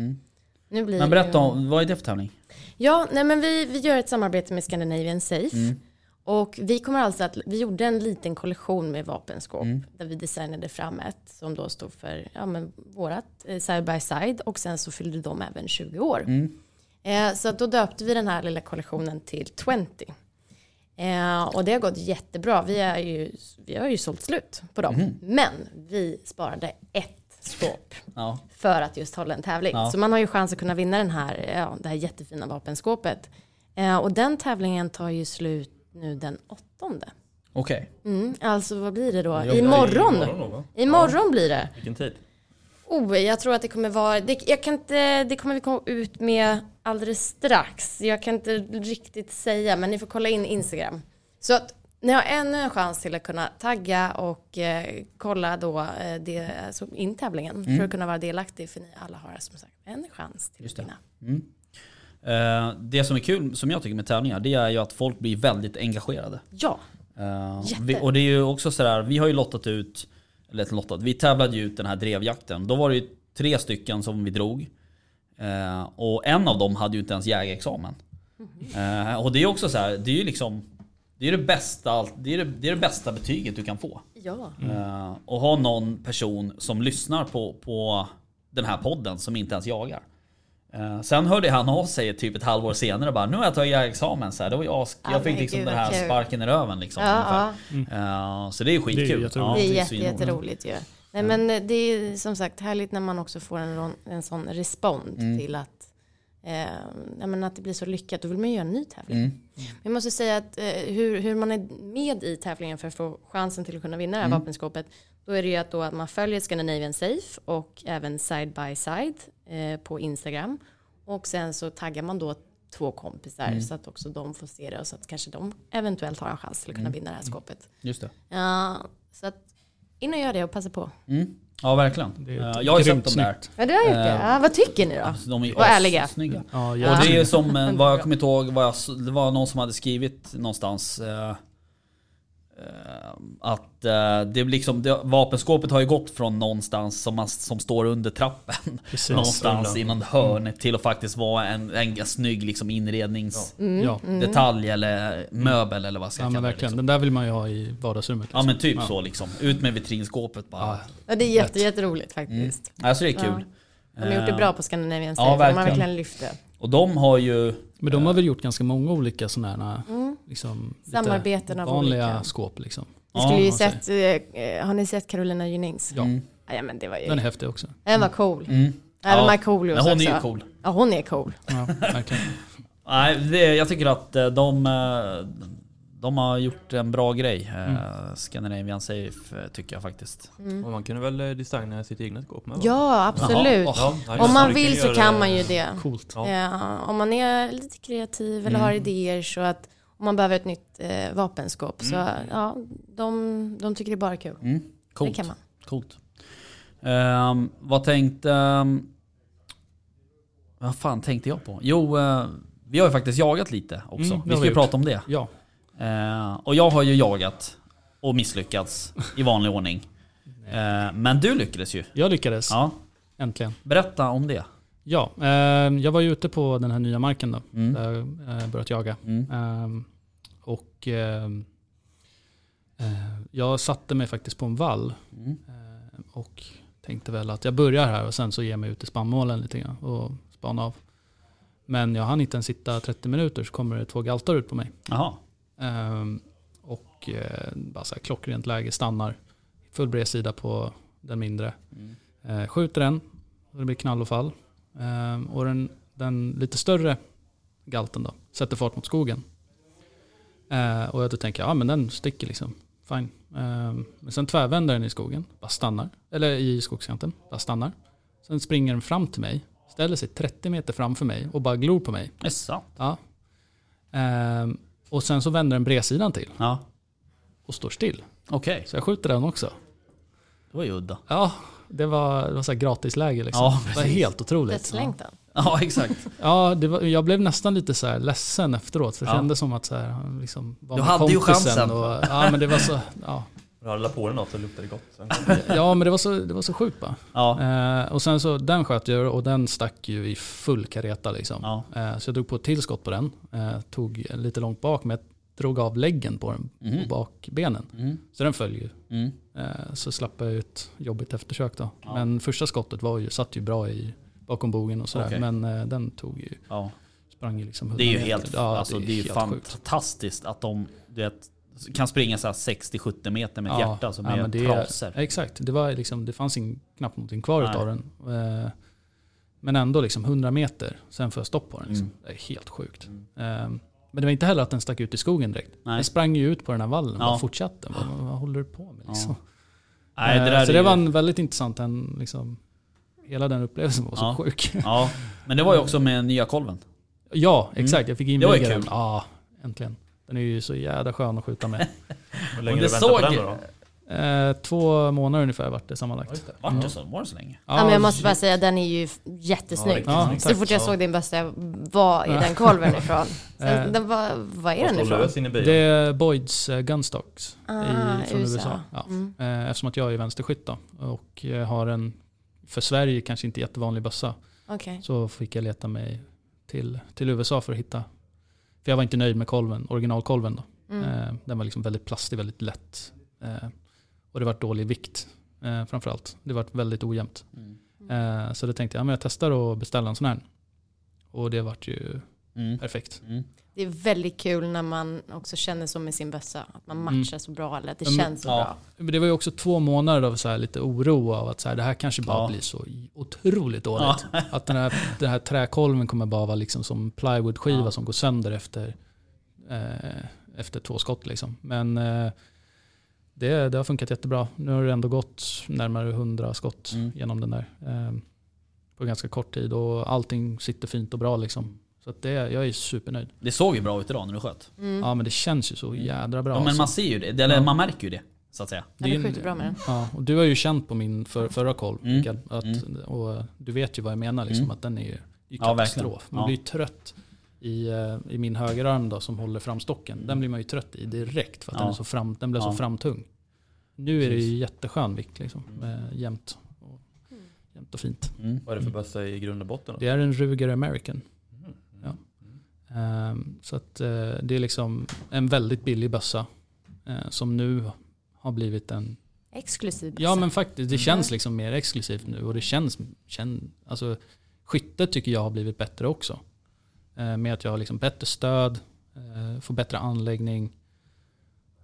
Nu blir Men berätta om, vad är det för tävling? Ja, nej men vi, vi gör ett samarbete med Scandinavian Safe. Mm. Och vi kommer alltså att, vi gjorde en liten kollektion med vapenskåp. Mm. Där vi designade fram ett som då stod för ja, men vårat eh, side by side. Och sen så fyllde de även 20 år. Mm. Eh, så då döpte vi den här lilla kollektionen till 20. Eh, och det har gått jättebra. Vi, är ju, vi har ju sålt slut på dem. Mm. Men vi sparade ett skåp Ja. för att just hålla en tävling. Ja. Så man har ju chans att kunna vinna den här, ja, det här jättefina vapenskåpet. Eh, och den tävlingen tar ju slut nu den åttonde. Okej. Mm, alltså vad blir det då? Imorgon? imorgon då? Imorgon blir det. Vilken tid? Oh, jag tror att det kommer vara, det, jag kan inte, det kommer vi komma ut med alldeles strax. Jag kan inte riktigt säga, men ni får kolla in Instagram. Så att ni har ännu en chans till att kunna tagga och eh, kolla då eh, det, alltså in tävlingen för att kunna vara delaktig. För ni alla har som sagt en chans till Just att det. vinna. Eh, det som är kul, som jag tycker med tävlingar, det är ju att folk blir väldigt engagerade. Ja, Eh, vi, och det är ju också sådär, vi har ju lottat ut, eller lottat, vi tävlade ju ut den här drevjakten. Då var det ju tre stycken som vi drog. Eh, och en av dem hade ju inte ens jägarexamen. Eh, och det är ju också så här, det är ju liksom det är det, bästa, det, är det, det är det bästa betyget du kan få. ja. Eh, och ha någon person som lyssnar på, på den här podden som inte ens jagar. Eh, sen hörde han av sig typ ett halvår senare och bara Nu har jag tagit jägarexamen så här. Det var jag, Ja, jag fick liksom gud, den här kul. sparken i röven liksom. Ja, ja. Eh, så det är skitkul. Det är jätteroligt. Det är är jätte, svinroligt. jätteroligt ju. Nej, men det är som sagt härligt när man också får en, en sån respond Mm. till att, eh, att det blir så lyckat. Då vill man ju göra en ny tävling. Mm. Men jag måste säga att eh, hur, hur man är med i tävlingen för att få chansen till att kunna vinna det här Mm. vapenskåpet. Då är det ju att, då att man följer Scandinavian Safe och även Side by Side eh, på Instagram. Och sen så taggar man då två kompisar Mm. så att också de får se det och så att kanske de eventuellt har en chans till att kunna Mm. vinna det här skåpet. Just det. Ja, så att in och gör det och passa på. Mm. Ja verkligen. Eh, jag har ju sett dem där. Ja, du har gjort det. Eh, Ja, vad tycker ni då? Alltså, de är Var ärliga. snygga. Ja, Och det är som, eh, vad jag kommer inte ihåg, vad jag, det var någon som hade skrivit någonstans att eh, det liksom, det, vapenskåpet har ju gått från någonstans som, man, som står under trappen <laughs> precis. någonstans undan. i någon hörn till att faktiskt vara en, en snygg liksom inredningsdetalj Mm. Ja, eller möbel eller vad ska ja jag men kalla det. verkligen. Liksom. Den där vill man ju ha i vardagsrummet. Ja liksom. men typ Ja. så liksom. Ut med vitrinskåpet bara. Ja, Ja, det är jätte, jätteroligt faktiskt. Alltså det är kul. De har gjort det Eh, bra på Scandinavian ja, Safe. de har verkligen. verkligen lyft det. Och de har ju... Men de har väl gjort ganska många olika sådana här Mm. liksom, Samarbeten av vanliga olika. skåp liksom. Vi skulle ju Ja, sett, eh, har ni sett Carolina Gynings? Ja, Mm. Ja men det var ju, den är häftig också. den var cool. Mm. Även Ja, Markoolios Men hon är också. ju cool. Ja hon är cool. Ja, verkligen. <laughs> Nej, det, jag tycker att eh, de, eh, de har gjort en bra grej. Eh, Mm. Scandinavian Safe eh, tycker jag faktiskt. Och man kunde väl eh, designa sitt egna skåp med va? Ja absolut. Jaha. Ja, Om man vill så kan man ju det. Coolt. Ja. Ja, om man är lite kreativ eller har idéer så att om man behöver ett nytt eh, vapenskåp så ja, de, de tycker det är bara kul. Mm. Coolt. Det kan man. Coolt. Ehm, vad tänkte... Um, vad fan tänkte jag på? Jo, eh, vi har ju faktiskt jagat lite också. Mm, vi ska vi ju prata om det. Ja, Eh, och jag har ju jagat och misslyckats i vanlig ordning. Eh, men du lyckades ju. jag lyckades. Ja, Äntligen. berätta om det. Ja, eh, jag var ju ute på den här nya marken då. Mm. Där jag eh, börjat jaga. Mm. Ehm, och ehm, eh, jag satte mig faktiskt på en vall. Mm. eh, och tänkte väl att jag börjar här och sen så ger jag mig ut i spannmålen lite grann och spana av. Men jag hann inte ens sitta 30 minuter så kommer det två galtar ut på mig. Jaha. Ehm, och eh, bara så här klockrent läge, stannar. Full bredsida på den mindre. Mm. Eh, skjuter den och det blir knall och fall. Ehm, och den, den lite större galten då sätter fart mot skogen. Eh, och då tänker jag, ja men den sticker liksom. Fine. Ehm, men sen tvärvänder den i skogen, bara stannar. Eller i skogskanten, bara stannar. Sen springer den fram till mig, ställer sig 30 meter framför mig och bara glor på mig. Sant? Ja. Ehm, och sen så vänder den bredsidan till Ja. och står still. Okej, Så jag skjuter den också. det var ju udda. Ja, det var, det var så här gratisläge liksom. Ja, det var precis. helt otroligt. Dödslängtan. Ja, <laughs> exakt. Ja, det var, jag blev nästan lite så här ledsen efteråt. För det Ja. kändes som att så här, han liksom var Du med hade ju kompisen chansen. Och, ja, men det var så... Ja, Hade la på dig något så luktade det gott. Ja men det var så, det var så sjukt bara. Ja. Eh, och sen så, den sköt jag och den stack ju i full kareta liksom. Ja. Eh, så jag drog på ett tillskott på den. Eh, tog lite långt bak men jag drog av läggen på den, Mhm. på bakbenen. Mm. Så den föll ju. Mm. Eh, så slapp jag ut jobbigt eftersök då. Ja. Men första skottet var ju, satt ju bra i bakom bogen och sådär. Okej. Men eh, den tog ju, Ja. sprang ju liksom 100 Det är ju helt, Ja, alltså, det är ju helt sjukt. fantastiskt att de du vet, kan springa så här 60-70 meter med ett hjärta som är men det trasor. Exakt, det, var liksom, det fanns in, knappt någonting kvar Nej. av den. Eh, men ändå liksom 100 meter, sen får jag stopp på den. Liksom. Mm. Det är helt sjukt. Eh, men det var inte heller att den stack ut i skogen direkt. Nej. Den sprang ju ut på den här vallen och Ja. bara fortsatte. Vad, vad håller du på med liksom? Nej, det Eh, så är det var en väldigt intressant, en, liksom, hela den upplevelsen var så Ja. sjuk. Ja, men det var ju också med nya kolven. ja, exakt. Jag fick Mm. Inviga den. kul. Ja, äntligen. Den är ju så jävla skön att skjuta med. <laughs> Hur Och länge det du väntat på såg- den då? Eh, två månader ungefär vart det sammanlagt. Vart det så? Var det så länge? Ja, men jag måste bara säga, den är ju jättesnygg. Ja, så tack. fort jag Ja. såg din bössa, var är den kolven <laughs> ifrån? Sen, Eh, den var, var är den ifrån? Det är Boyds eh, Gunstocks Ah, i, från USA. USA. Ja. Mm. Eh, Eftersom att jag är vänsterskytt då, och eh, har en, för Sverige kanske inte jättevanlig bössa, Okej. så fick jag leta mig till, till USA för att hitta. För jag var inte nöjd med kolven, originalkolven då. Mm. Eh, Den var liksom väldigt plastig, väldigt lätt. Eh, Och det var dålig vikt eh, framförallt. Det var väldigt ojämnt. Eh, Så då tänkte jag, ja, men jag testar att beställa en sån här. Och det vart ju Mm. perfekt. Mm. Det är väldigt kul när man också känner så med sin bössa. Att man Mm. matchar så bra eller att det Ja, men- känns så ja. bra. Men det var ju också två månader av så här lite oro av att så här, det här kanske bara Ja. blir så otroligt dåligt. <laughs> Att den här, den här träkolven kommer bara vara liksom som plywoodskiva Ja. som går sönder efter, eh, efter två skott. Liksom. Men eh, det, det har funkat jättebra. Nu har det ändå gått närmare 100 skott Mm. genom den där. Eh, på ganska kort tid och allting sitter fint och bra. Liksom. Så att det, jag är supernöjd. Det såg ju bra ut idag när du sköt. Mm. Ja men det känns ju så jädra bra. Ja, men alltså. man ser ju det, eller Ja. man märker ju det. Så att säga. Ja, du skjuter bra med den. Ja, och du har ju känt på min för, förra kolv, Mm. Mikael, att, Mm. och du vet ju vad jag menar, liksom, Mm. att den är ju är katastrof. man Ja. blir ju trött i, eh, i min högerarm då, som håller fram stocken. Den blir man ju trött i direkt för att Ja. den, är så fram, den blev Ja. så framtung. Nu är det ju jätteskön vikt, liksom, jämnt, och, jämnt och fint. Mm. Vad är det för bössa i grund och botten? Då? Det är en Ruger American. Ehm, så att eh, det är liksom en väldigt billig bössa eh, som nu har blivit en Exklusiv bössa. Ja men faktiskt, det Mm. känns liksom mer exklusivt nu och det känns, känn, alltså skyttet tycker jag har blivit bättre också. Eh, med att jag har liksom bättre stöd, får bättre anläggning.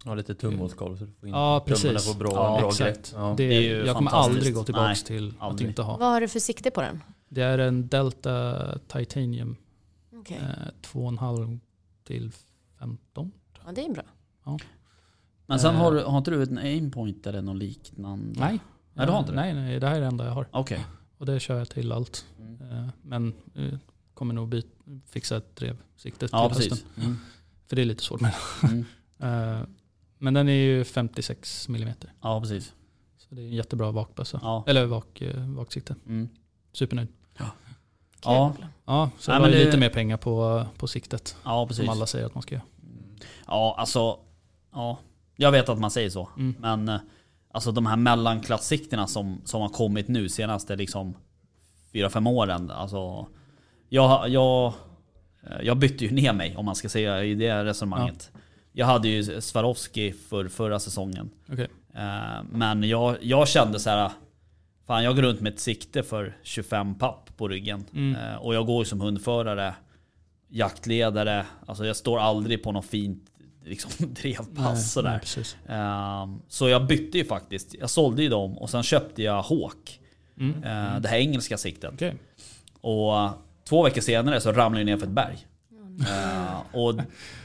Ja, lite tumhålskolv så du får in Ja, precis. på bra, Ja, bra exakt. grepp. Ja. Det, det är ju jag kommer aldrig gå tillbaka Nej, till aldrig. att inte ha. Vad har du för sikte på den? Det är en Delta Titanium Okej. eh, 2,5 till 15. Ja, det är bra. Men sen Eh. har, du- har inte du en aimpoint eller något liknande? Nej. Nej, du har inte det? Nej, nej, det här är det enda jag har. Okej. Och det kör jag till allt. Mm. Eh, men kommer nog byt, fixa ett drevsikte till Ja, hösten. precis. Mm. För det är lite svårt med Mm. <laughs> Men den är ju 56 mm. Ja, precis. Så det är en jättebra vakbössa. Ja. Eller vak, vaksikte. Mm. Supernöjd. Ja. Kul. Ja, så Nej, det var ju lite mer pengar på, på siktet. Ja, precis. Som alla säger att man ska göra. Ja, alltså. Ja, jag vet att man säger så. Mm. Men eh, alltså de här mellanklassikterna som, som har kommit nu senaste liksom 4-5 åren. Alltså, jag, jag, eh, jag bytte ju ner mig om man ska säga i det resonemanget. Jag hade ju Swarovski för förra säsongen. Okej. Eh, Men jag, jag kände så här. Fan jag går runt med ett sikte för 25 papp på ryggen. Mm. Eh, Och jag går ju som hundförare, jaktledare. Alltså jag står aldrig på något fint liksom, <laughs> drevpass Nej, sådär. nej. Ehm, Så jag bytte ju faktiskt. Jag sålde ju dem och sen köpte jag Hawk. Mm. eh, Det här engelska siktet. Okej. Och eh, två veckor senare så ramlade jag ner för ett berg. Eh, och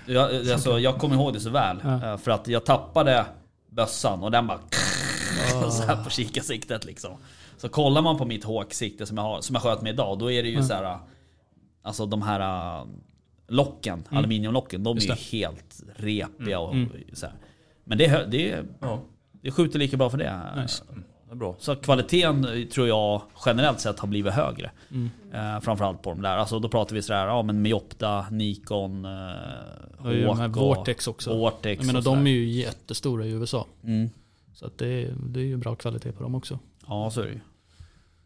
jag, <laughs> alltså, jag kommer ihåg det så väl. Ja. eh, För att jag tappade bössan och den bara <laughs> Ah. så här på kikarsiktet liksom. Så kollar man på mitt Hawk-sikte som jag, har, som jag sköt med idag, då är det ju Ja. så här. Alltså de här äh, locken, aluminiumlocken, de är Mm. Just ju helt repiga och Mm. så här. Men det, det, Ja. det skjuter lika bra för det. Nice. Det är bra. Så kvaliteten eh, tror jag generellt sett har blivit högre. Mm. Eh, framförallt på de där. Alltså då pratar vi sådär, ja men Miopta, Nikon, eh, och Vortex också. Vortex Jag menar de är ju jättestora i USA. Mm. Så att det, är, det är ju bra kvalitet på dem också. Ja så är det ju.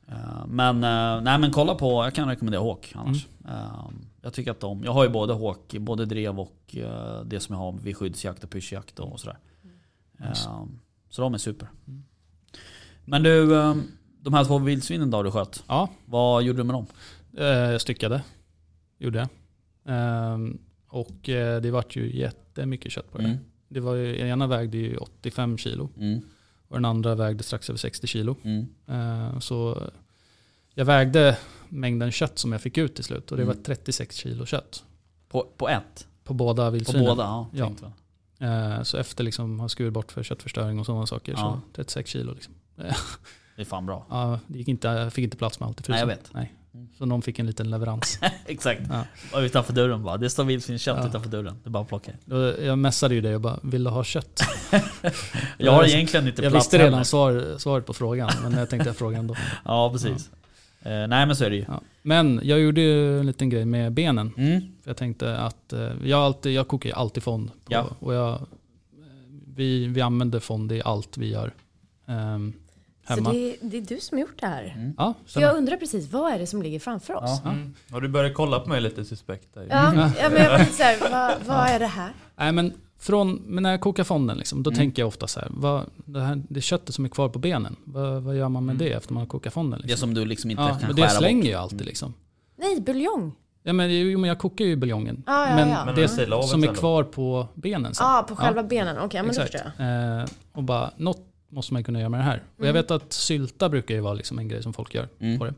Eh, Men, eh, nej men kolla på, jag kan rekommendera Hawk annars. Eh, Jag tycker att de, jag har ju både Hawk, både drev och det som jag har vid skyddsjakt och pyrschjakt och sådär. Eh, Så de är super. Mm. Men du, de här två vildsvinen då du sköt, Ja, vad gjorde du med dem? jag styckade. Gjorde jag. Och det vart ju jättemycket kött på det. Mm. det var ju, den ena vägde ju 85 kilo Mm. och den andra vägde strax över 60 kilo. Mm. Eh, så jag vägde mängden kött som jag fick ut till slut och det Mm. var 36 kilo kött. På, på ett? På båda På vildsvinen. båda? Ja. Ja. Eh, så efter liksom ha skurit bort för köttförstöring och sådana saker Ja. så 36 kilo. Liksom. Det är fan bra. <laughs> Ja, det gick inte, jag fick inte plats med allt i frysen. Nej, jag vet. Nej. Mm. Så någon fick en liten leverans. <laughs> Exakt. Ja. Och utanför dörren bara. Det står vildsvinskött Ja. utanför dörren. Det är bara att plocka. Jag messade ju dig och bara, vill du ha kött? <laughs> Jag har egentligen inte jag plats visste redan svar, svaret på frågan, men jag tänkte fråga ändå. <laughs> Ja precis. Eh, nej men så är det ju. Ja. Men jag gjorde ju en liten grej med benen. Mm. Jag tänkte att eh, jag, alltid, jag kokar ju alltid fond. På, Ja. och jag, vi, vi använder fond i allt vi gör ehm, Så hemma. det, det är du som har gjort det här? Mm. Ja, För jag undrar precis, vad är det som ligger framför oss? Ja. Mm. Och du började kolla på mig lite suspekt där. Ja, ja men jag var lite såhär, vad, vad är det här? <laughs> Nej, men, från, men när jag kokar fonden, liksom, då Mm. tänker jag ofta så här, vad, det, här, det köttet som är kvar på benen, vad, vad gör man med Mm. det efter man har kokat fonden? Det Liksom? som du liksom inte ja, kan men skära det slänger bort. jag alltid liksom. Nej, buljong. Ja, men, jo, men jag kokar ju buljongen. Ja, ja, men ja. Men det av som är kvar på benen sen. Ja, på själva benen. Okej, men då Exakt. förstår jag. Eh, och bara, något måste man kunna göra med det här. Och jag Mm. vet att sylta brukar ju vara liksom en grej som folk gör Mm. på det.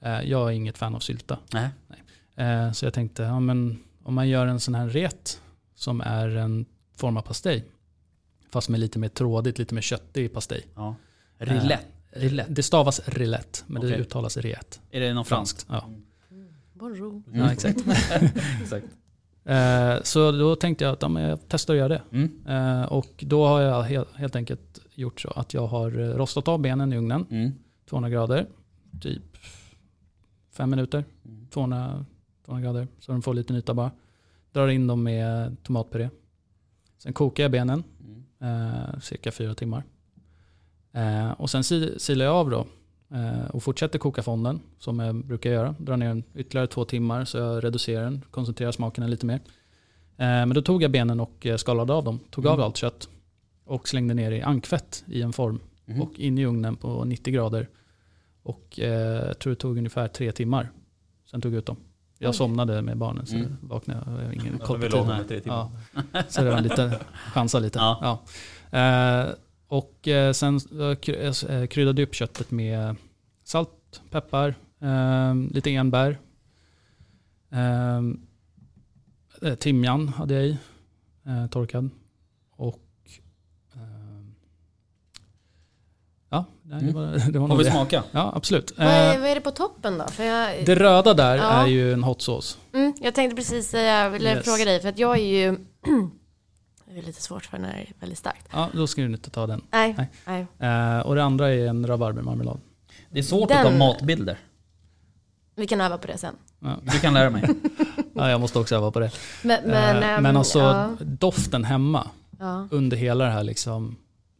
Eh, jag är inget fan av sylta. Nej. Eh, så jag tänkte, ja, men om man gör en sån här ret som är en form av pastej. Fast med lite mer trådigt, lite mer köttig pastej. Ja. Rillett. Eh, Det stavas rillette, men det Okej. uttalas riet. Är det någon franskt? Ja, Bonjour. Mm. ja exakt. <laughs> Exakt. Eh, så då tänkte jag att ja, jag testar att göra det. Mm. Och då har jag helt enkelt gjort så att jag har eh, rostat av benen i ugnen. Mm. 200 grader. Typ fem minuter. Mm. 200, 200 grader. Så de får lite yta bara. Drar in dem med tomatpuré. Sen kokar jag benen. Mm. Eh, cirka fyra timmar. Eh, och sen sil- silar jag av då. Eh, och fortsätter koka fonden som jag brukar göra. Drar ner den ytterligare två timmar så jag reducerar den. Koncentrerar smaken lite mer. Eh, men då tog jag benen och eh, skalade av dem. Tog av Mm. allt kött. Och slängde ner i ankfett i en form. Mm. Och in i ugnen på 90 grader. Och eh, jag tror det tog ungefär tre timmar. Sen tog jag ut dem. Jag Oj. somnade med barnen så Mm. vaknade jag. Jag har ingen koll på tiden. Ja. Så det var lite, <laughs> chansa lite. Ja. Ja. Eh, och eh, sen eh, kry- eh, kryddade jag upp köttet med salt, peppar, eh, lite enbär. Eh, eh, timjan hade jag i, eh, torkad. Och eh, ja, nej, det Mm. var, det var Får vi det. smaka? Ja, absolut. Vad är, Eh, vad är det på toppen då? För jag, det röda där Ja. är ju en hot sauce. mm, jag tänkte precis säga, jag ville Yes. fråga dig, för att jag är ju... <clears throat> det är lite svårt för när det är väldigt starkt. Ja, då ska du inte ta den. Nej, Nej. nej. Eh, och det andra är en rabarbermarmelad. Det är svårt Den- att ta matbilder. Vi kan öva på det sen. Ja. Du kan lära mig. <laughs> ja, jag måste också öva på det. Men, men, ehm, men alltså ja, doften hemma ja. under hela det här liksom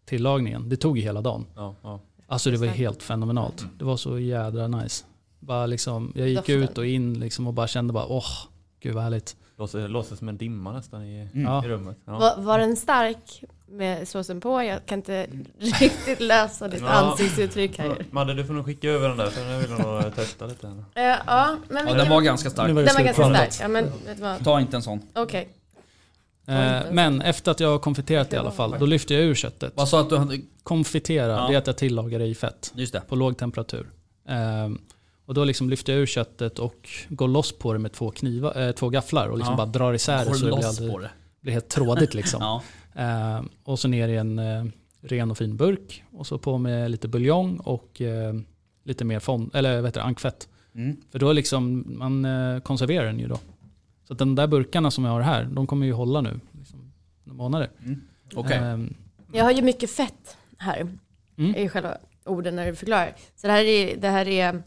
tillagningen, det tog ju hela dagen. Ja, ja. Alltså det var helt fenomenalt. Det var så jädra nice. Bara liksom, jag gick Doften. ut och in liksom och bara kände bara åh, gud vad härligt. Låter, låter som en dimma nästan i, Mm. I rummet. Ja. Var, var den stark med såsen på? Jag kan inte <laughs> riktigt läsa ditt Ja. ansiktsuttryck här. Madde du får nog skicka över den där för nu vill jag nog testa lite. Eh, ja, men Ja, den var ganska stark. Den var ganska stark. Ja, men vet du vad? Ta inte en sån. Okej. Eh, men efter att jag har konfiterat det i alla fall, då lyfte jag ur köttet. Vad sa att du hade... Konfitera, Ja. det är att jag tillagar det i fett. Just det. på låg temperatur. Ehm, och då liksom lyfter jag ur köttet och går loss på det med två, knivar, eh, två gafflar och liksom Ja. bara drar isär det så det blir, på det. blir helt trådigt. Liksom. <laughs> Ja. Ehm, och så ner i en eh, ren och fin burk och så på med lite buljong och eh, lite mer fond, eller vad heter det, ankfett. Mm. För då liksom, man eh, konserverar den ju då. Så att de där burkarna som jag har här, de kommer ju hålla nu. Liksom, månader. Okej. Ehm, Jag har ju mycket fett här Mm. i själva. orden när du förklarar. Så det här är, det här är, eh,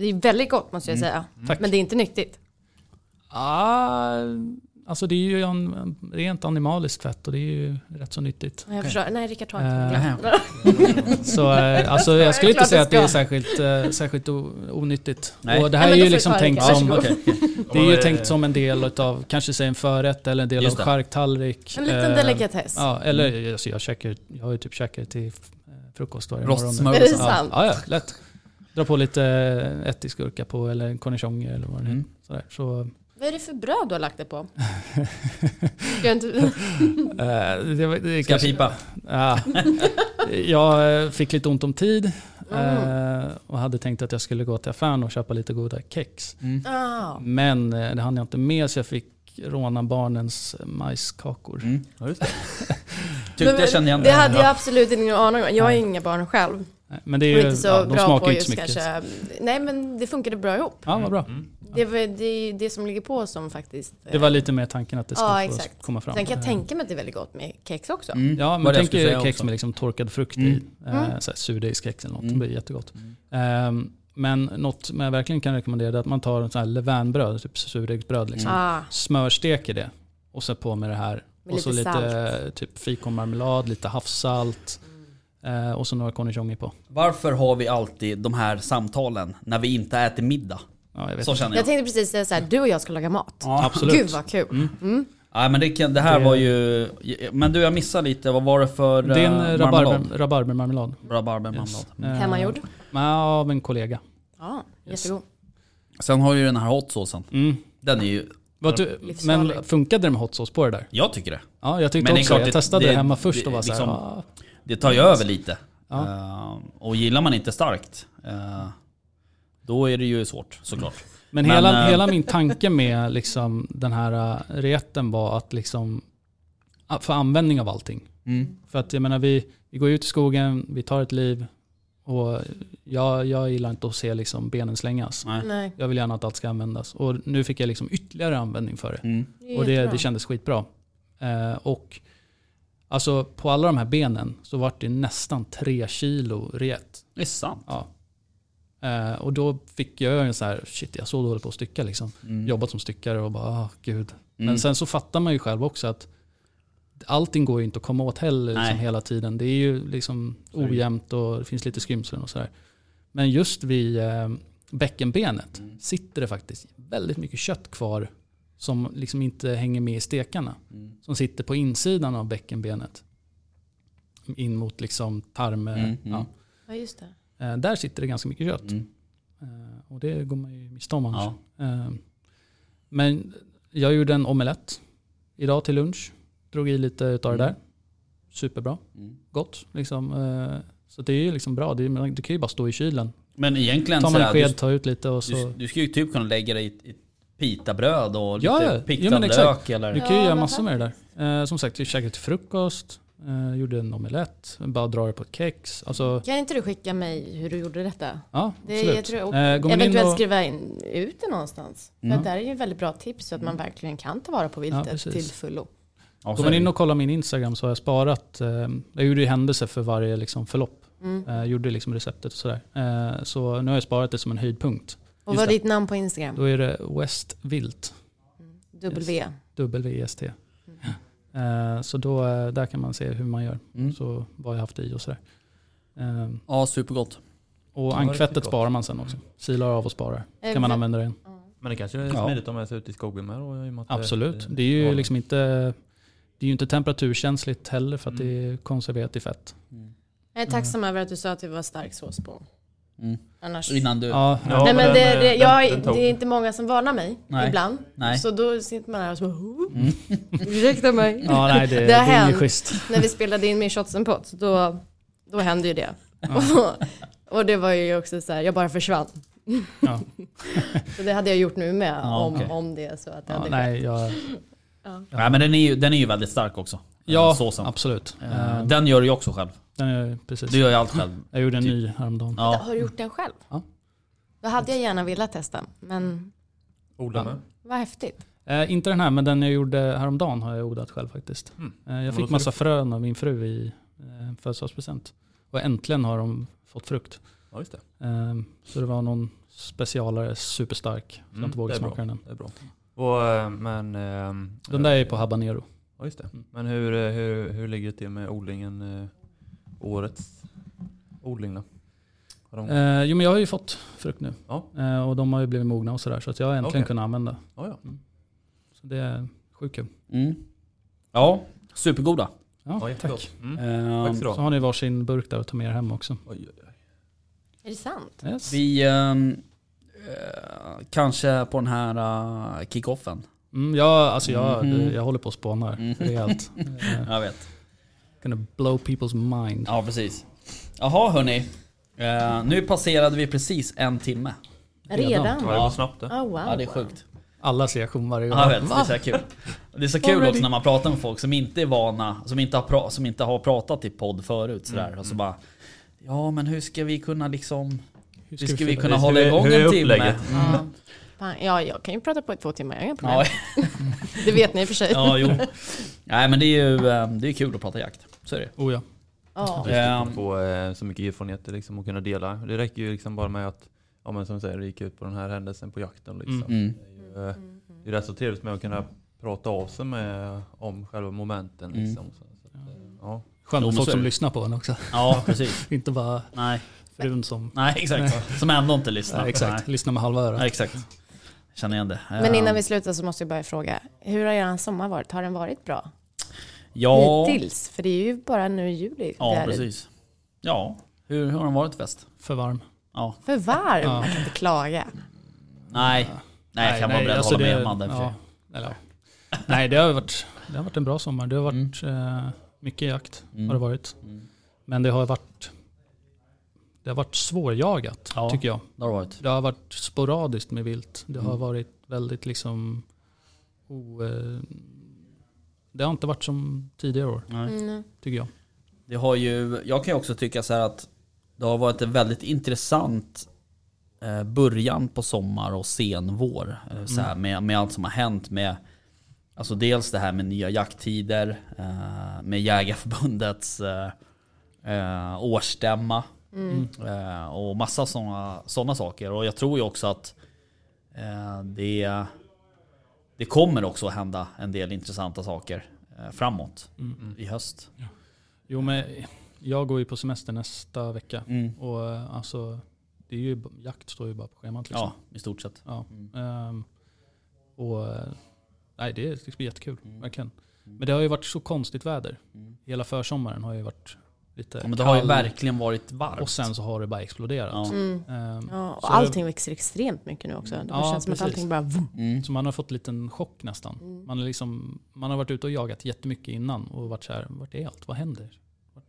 det är väldigt gott måste jag säga. Tack. Men det är inte nyttigt. Ah, alltså det är ju en, rent animaliskt fett och det är ju rätt så nyttigt. Jag förstår. Nej, Rickard tar inte. <laughs> Så eh, alltså, jag skulle inte säga att det är särskilt, eh, särskilt onyttigt. Nej. Och det här men är ju liksom tänkt Rickard. som, Okej. <laughs> det är ju tänkt som en del av kanske säg en förrätt eller en del Just av charktallrik. En liten delikatess. Ja, eller alltså, jag, käkar, jag har ju typ käkat till frukost varje Rostsmör morgon. Är det sant? Ja, ja, lätt. Dra på lite ättiksgurka på eller cornichoner eller vad det Mm. är. Sådär. Så, Vad är det för bröd du har lagt det på? <laughs> Ska jag inte... eh, det, var- det, Ska kanske- pipa? Ja. <laughs> Jag eh, fick lite ont om tid Mm. och hade tänkt att jag skulle gå till affären och köpa lite goda kex. Ah. Men det hann jag inte med så jag fick råna barnens majskakor. Mm. Ja, just det. <laughs> Tyckte jag kände igen Det hade jag Ja. absolut ingen aning om. Jag har inga barn själv. Nej, Men det är Och ju, inte så ja, de bra smakar på ju inte så just mycket. kanske... Nej men det funkade bra ihop. Ja, vad bra. Mm. Det, var, det är det som ligger på som faktiskt... Det var lite mer tanken att det ska Ja, exakt. komma fram. Sen kan jag Eh, tänka mig att det är väldigt gott med kex också. Mm. Ja, men tänk skulle kex också. med liksom torkad frukt Mm. i. Eh, Mm. surdegskex eller något. Mm. Det blir jättegott. Ehm, men något som jag verkligen kan rekommendera är att man tar en sån här levainbröd, typ surdegsbröd. Liksom. Ah, Smörsteker det och så på med det här. Med och så lite lite typ fikonmarmelad, lite havssalt eh, och så några cornichoner på. Varför har vi alltid de här samtalen när vi inte äter middag? Ja, jag vet Så känner jag jag. tänkte precis säga så här, du och jag ska laga mat. Ja. Absolut. Gud vad kul. Mm. Ja, men det, kan, det här Det- var ju... Men du, jag missade lite. Vad var det för Det är en marmelad? rabarber, rabarbermarmelad. Rabarbermarmelad. Yes. Mm. Hemmagjord? men Av en kollega. Ja, Yes. jättegod. Sen har ju den här hotsåsen. Mm. Den är ju... Du, men funkade det med hot sauce på det där? Jag tycker det. Ja, jag tyckte Men det också klart, Jag det- testade det- det, hemma först det- och var såhär, liksom- ah, Det tar ju över lite. Ja. Eh, och gillar man inte starkt, eh, då är det ju svårt såklart. Men, Men, hela, eh, hela min tanke med liksom den här äh, rätten var att liksom få användning av allting. Mm. För att jag menar vi, vi går ut i skogen, vi tar ett liv och jag, jag gillar inte att se liksom benen slängas. Nej. Nej, Jag vill gärna att allt ska användas. Och nu fick jag liksom ytterligare användning för det. Mm. det Och det, det kändes skitbra. Eh, och alltså på alla de här benen så var det nästan tre kilo ret. Det är sant. Ja. Eh, och då fick jag en så här, shit jag är så dålig på att stycka liksom. Mm. Jobbat som styckare och bara, ah, gud. Mm. Men sen så fattar man ju själv också att allting går ju inte att komma åt heller liksom, hela tiden. Det är ju liksom ojämnt och det finns lite skrymslen och sådär. Men just vid eh, bäckenbenet Mm. sitter det faktiskt väldigt mycket kött kvar som liksom inte hänger med i stekarna. Mm. Som sitter på insidan av bäckenbenet. In mot liksom tarm. Mm, mm. Ja. Ja, just det. Eh, där sitter det ganska mycket kött. Mm. Eh, och det går man ju miste om annars. Ja. Eh, Men jag gjorde en omelett idag till lunch. Drog i lite utav det Mm. där. Superbra. Mm. Gott. Liksom. eh, Så det är ju liksom bra. Det, det kan ju bara stå i kylen. Men egentligen Tar man en sked, tar ut lite och du, du, så. du skulle ju typ kunna lägga det i ett pitabröd och lite Ja, ja. men exakt. lök eller... Du kan ju Ja, göra massor med det där. Eh, som sagt, jag käkade till frukost. Eh, gjorde en omelett. Bara dra det på ett kex. Alltså, Kan inte du skicka mig hur du gjorde detta? ja, Det är, absolut. jag tror, och Eh, man in eventuellt och- skriva in ut det någonstans. För Mm. att det här är ju väldigt bra tips så att man verkligen kan ta vara på viltet precis. till fullo. Ja, Går är man in och kollar min Instagram så har jag sparat, eh, jag gjorde ju händelser för varje liksom förlopp. Mm. Eh, gjorde liksom receptet och sådär. Eh, så nu har jag sparat det som en höjdpunkt. Och Just vad är ditt namn på Instagram? Då är det Westvilt, W. W-E-S-T. Eh, så då, eh, där kan man se hur man gör. Mm. Så vad jag haft i och sådär. Eh, Ja, supergott. och ankfettet sparar man sen också. Silar av och sparar. Eh, Kan man vä- använda det igen. Men det kanske är Ja. smidigt om jag är ute i skogen med då, Absolut. Det är ju ja. liksom inte, det är ju inte temperaturkänsligt heller för att det är konserverat i fett. Jag är tacksam över att du sa att det var stark sås på. Mm. Annars... Innan du... Ja, Ja, Nej men det, den, det, jag, den det är inte många som varnar mig Nej. ibland. Nej. Så då sitter man här och så bara, "Oh, Mm. <laughs> ursäkta mig. <laughs> ja nej det, Det det, har hänt. När vi spelade in med Shots and Pots, då, då hände ju det. Ja. <laughs> och det var ju också så här, jag bara försvann. Ja. Så det hade jag gjort nu med Ja, om, okej. om det så att det Ja, hade nej, jag, Nej men den är ju, den är ju väldigt stark också. Ja Eh, Såsen. absolut. Eh, Eh, Den gör du ju också själv. den är, precis. Du gör ju allt själv. Jag gjorde en typ. ny häromdagen. Ja. Har du gjort den själv? Ja. Då hade jag gärna velat testa, men Odla med. vad häftigt. Eh, inte den här, men den jag gjorde häromdagen har jag odlat själv faktiskt. Mm. Eh, jag fick massa du- frön av min fru i eh, födelsedagspresent. Och äntligen har de fått frukt. Ja, just det. Ehm, Så det var någon specialare, superstark. Så jag Mm, har inte är smaka den än. Det är bra. Och, eh, men, Den där är på habanero. Ja, just det. Mm. Men hur, eh, hur, hur ligger det till med odlingen? eh, Årets odling då? Har de, Eh, jo men jag har ju fått frukt nu. Ja. Eh, och de har ju blivit mogna och sådär. Så att jag har äntligen Okej. kunnat använda. ja, ja. Så det är sjukt kul. Mm. Ja, supergoda. Ja, ja, tack. Mm. Eh, Tack så Så har ni varsin burk där att ta med er hem också. Oj, oj, oj. Är det sant? Yes. vi ehm, eh, kanske på den här uh, kickoffen. Mm, ja, alltså jag, det, jag håller på att spåna här. Mhm. Rejält. <laughs> Jag vet. gonna blow people's mind. Ja, precis. Jaha hörni. Eh, nu passerade vi precis en timme. Redan? Redan? Ja, det var snabbt det. Oh, wow. Ja, det är sjukt. Allas reaktion varje gång. Ja, vet, det är så kul. Det är så kul också när man pratar med folk som inte är vana, som inte har, pra- som inte har pratat i podd förut sådär. Mm, Och så bara Ja men hur ska vi kunna liksom Hur Hur ska vi fylla kunna hålla hur- igång hur är en timme? upplägget? Ja. Jag kan ju prata på i två timmar, jag har inga problem. Ja, <laughs> Det vet ni i och för sig. ja jo. Nej men det är ju eh, det är kul att prata jakt. Så är det. Oh ja. Ja. Ehm, Att få så mycket erfarenheter liksom, och kunna dela. Det räcker ju liksom bara med att, ja men som du säger, du gick ut på den här händelsen på jakten. Liksom. Mm. Det är ju eh, det är rätt så trevligt med att kunna prata av sig med, om själva momenten. Mm. Liksom. Så, så att, eh, ja. Skönt med folk är som det. lyssnar på en också. Ja precis. <laughs> Inte bara Nej, frun som... nej exakt. Som ändå inte lyssnar. Nej, exakt, Nej. lyssnar med halva örat. Nej, exakt. Känner igen det. Men Ehm, innan vi slutar så måste jag bara fråga, hur har er sommar varit? Har den varit bra? Ja, Hittills? För det är ju bara nu i juli. ja precis. Ja, hur, hur har den varit fest? För varm. Ja, För varm, Ja. man kan inte klaga. nej. Nej, jag kan vara beredd att alltså hålla med det- Amanda ja, eller, ja. Nej, det har, varit, det har varit en bra sommar. Det har varit eh, mycket jakt. Mm. Har det varit. Mm. Men det har varit det har varit svårjagat, Ja. tycker jag. Det har varit. Det har varit sporadiskt med vilt. Det har Mm. varit väldigt liksom... O, eh, det har inte varit som tidigare år, Nej. Mm. tycker jag. Det har ju, jag kan ju också tycka så här att det har varit en väldigt intressant eh, början på sommar och senvår. Eh, så här, med, med allt som har hänt med Alltså dels det här med nya jakttider, eh, med Jägarförbundets eh, eh, årsstämma Mm. eh, och massa sådana såna saker. Och jag tror ju också att eh, det, det kommer också att hända en del intressanta saker eh, framåt Mm. i höst. Jo men jag går ju på semester nästa vecka. Mm. Och eh, alltså, det är ju, jakt står ju bara på schemat liksom. Ja, i stort sett. Ja. Mm. Ehm, och eh, nej, det, ska bli jättekul, Mm. verkligen. Men det har ju varit så konstigt väder. Mm. Hela försommaren har ju varit lite Ja, men det har ju verkligen varit varmt. Och sen så har det bara exploderat. Ja. Mm. Ehm, Ja, och allting växer extremt mycket nu också. Det Ja, känns som att precis. allting bara... Mm. Så man har fått en liten chock nästan. Mm. Man, är liksom, man har varit ute och jagat jättemycket innan och varit så här, vart är allt? Vad händer?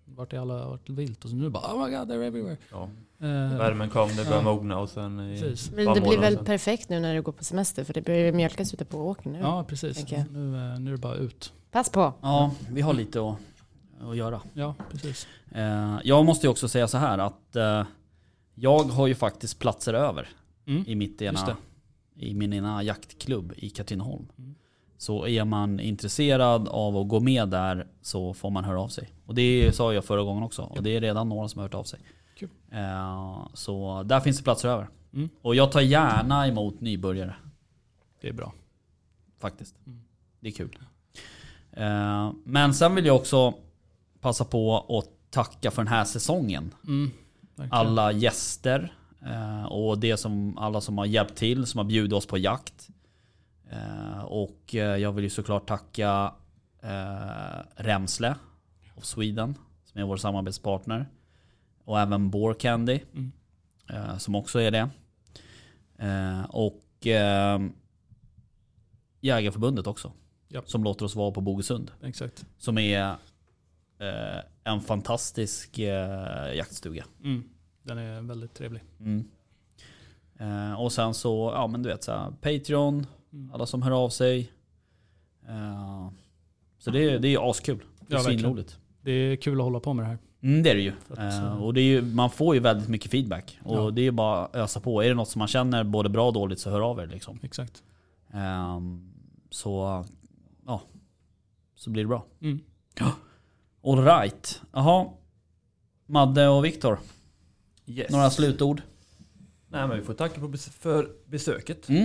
Vart, är alla vart vilt? Och så nu bara, oh my god, they're everywhere. Ja. Eh, Värmen kom, det började Ja. mogna och sen i. Men det blir väl perfekt nu när du går på semester för det börjar mjölkas ute på åkern nu. Ja, precis. Nu, eh, nu är det bara ut. Pass på. Ja, vi har lite att, att göra. Ja, precis. Eh, jag måste ju också säga så här att eh, jag har ju faktiskt platser över Mm. i, mitt ena, i min ena jaktklubb i Katrineholm. Mm. Så är man intresserad av att gå med där så får man höra av sig. Och det sa jag förra gången också. Och det är redan några som har hört av sig. Eh, så där finns det platser över. Mm. Och jag tar gärna emot nybörjare. Det är bra. Faktiskt. Mm. Det är kul. Eh, men sen vill jag också passa på att tacka för den här säsongen. Mm. Alla gäster eh, och det som, alla som har hjälpt till, som har bjudit oss på jakt. Eh, och eh, jag vill ju såklart tacka Remsle of Sweden, som är vår samarbetspartner. Och även Boar Candy, Mm. som också är det. Och Jägarförbundet också. Ja. Som låter oss vara på Bogesund. Exakt. Som är en fantastisk eh, jaktstuga. Mm. Den är väldigt trevlig. Mm. Eh, och sen så, ja men du vet så här, Patreon, Mm. alla som hör av sig. Eh, så det, är- det är askul. Det är Ja, svinroligt. Det är kul att hålla på med det här. Mm, det är det ju. Eh, eh, och det är ju. Man får ju väldigt mycket feedback. Och Ja. det är ju bara att ösa på. Är det något som man känner både bra och dåligt så hör av er liksom. Exakt. Så, ja. Så blir det bra. Mm. Alright. Jaha. Madde och Viktor, Yes. några slutord? Nej men vi får tacka för besöket. Mm.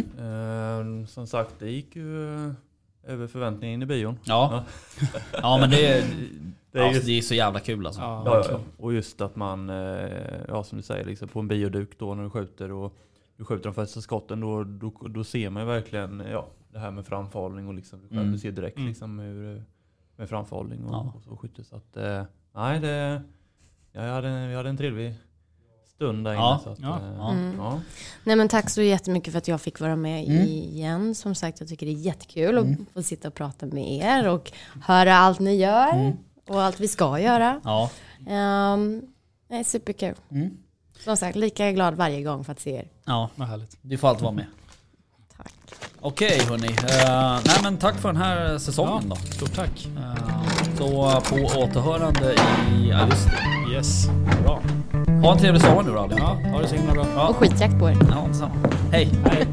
Eh, som sagt, det gick ju eh, över förväntningen in i bion. Ja. <laughs> Ja men det är, Det är just- det är så jävla kul alltså. Ja. Och just att man, eh, ja som du säger, liksom på en bioduk då när du skjuter och du skjuter de första skotten då, då, då ser man ju verkligen ja, det här med framfallning och liksom, Mm. du ser direkt Mm. liksom hur, med framfallning och, Ja. och så skytte. Så att, eh, nej det, ja, jag hade, vi hade en trevlig stund där inne. Ja. Så att, Ja. eh, Ja. Mm. ja. Nej men tack så jättemycket för att jag fick vara med Mm. igen. Som sagt jag tycker det är jättekul Mm. att få sitta och prata med er och höra allt ni gör. Mm. Och allt vi ska göra. Ja. Um, nej, superkul. Mm. Som sagt, lika glad varje gång för att se er. ja, Vad härligt. du får alltid vara med. Okej hörni. Uh, nej men tack för den här säsongen då. Stort tack. Eh, så på återhörande i augusti. Yes. Bra. Ha en trevlig sommar nu då allihopa. Ja, ha det så himla bra. Ja. Och skitjakt på er. Ja, detsamma. Hej! Hej.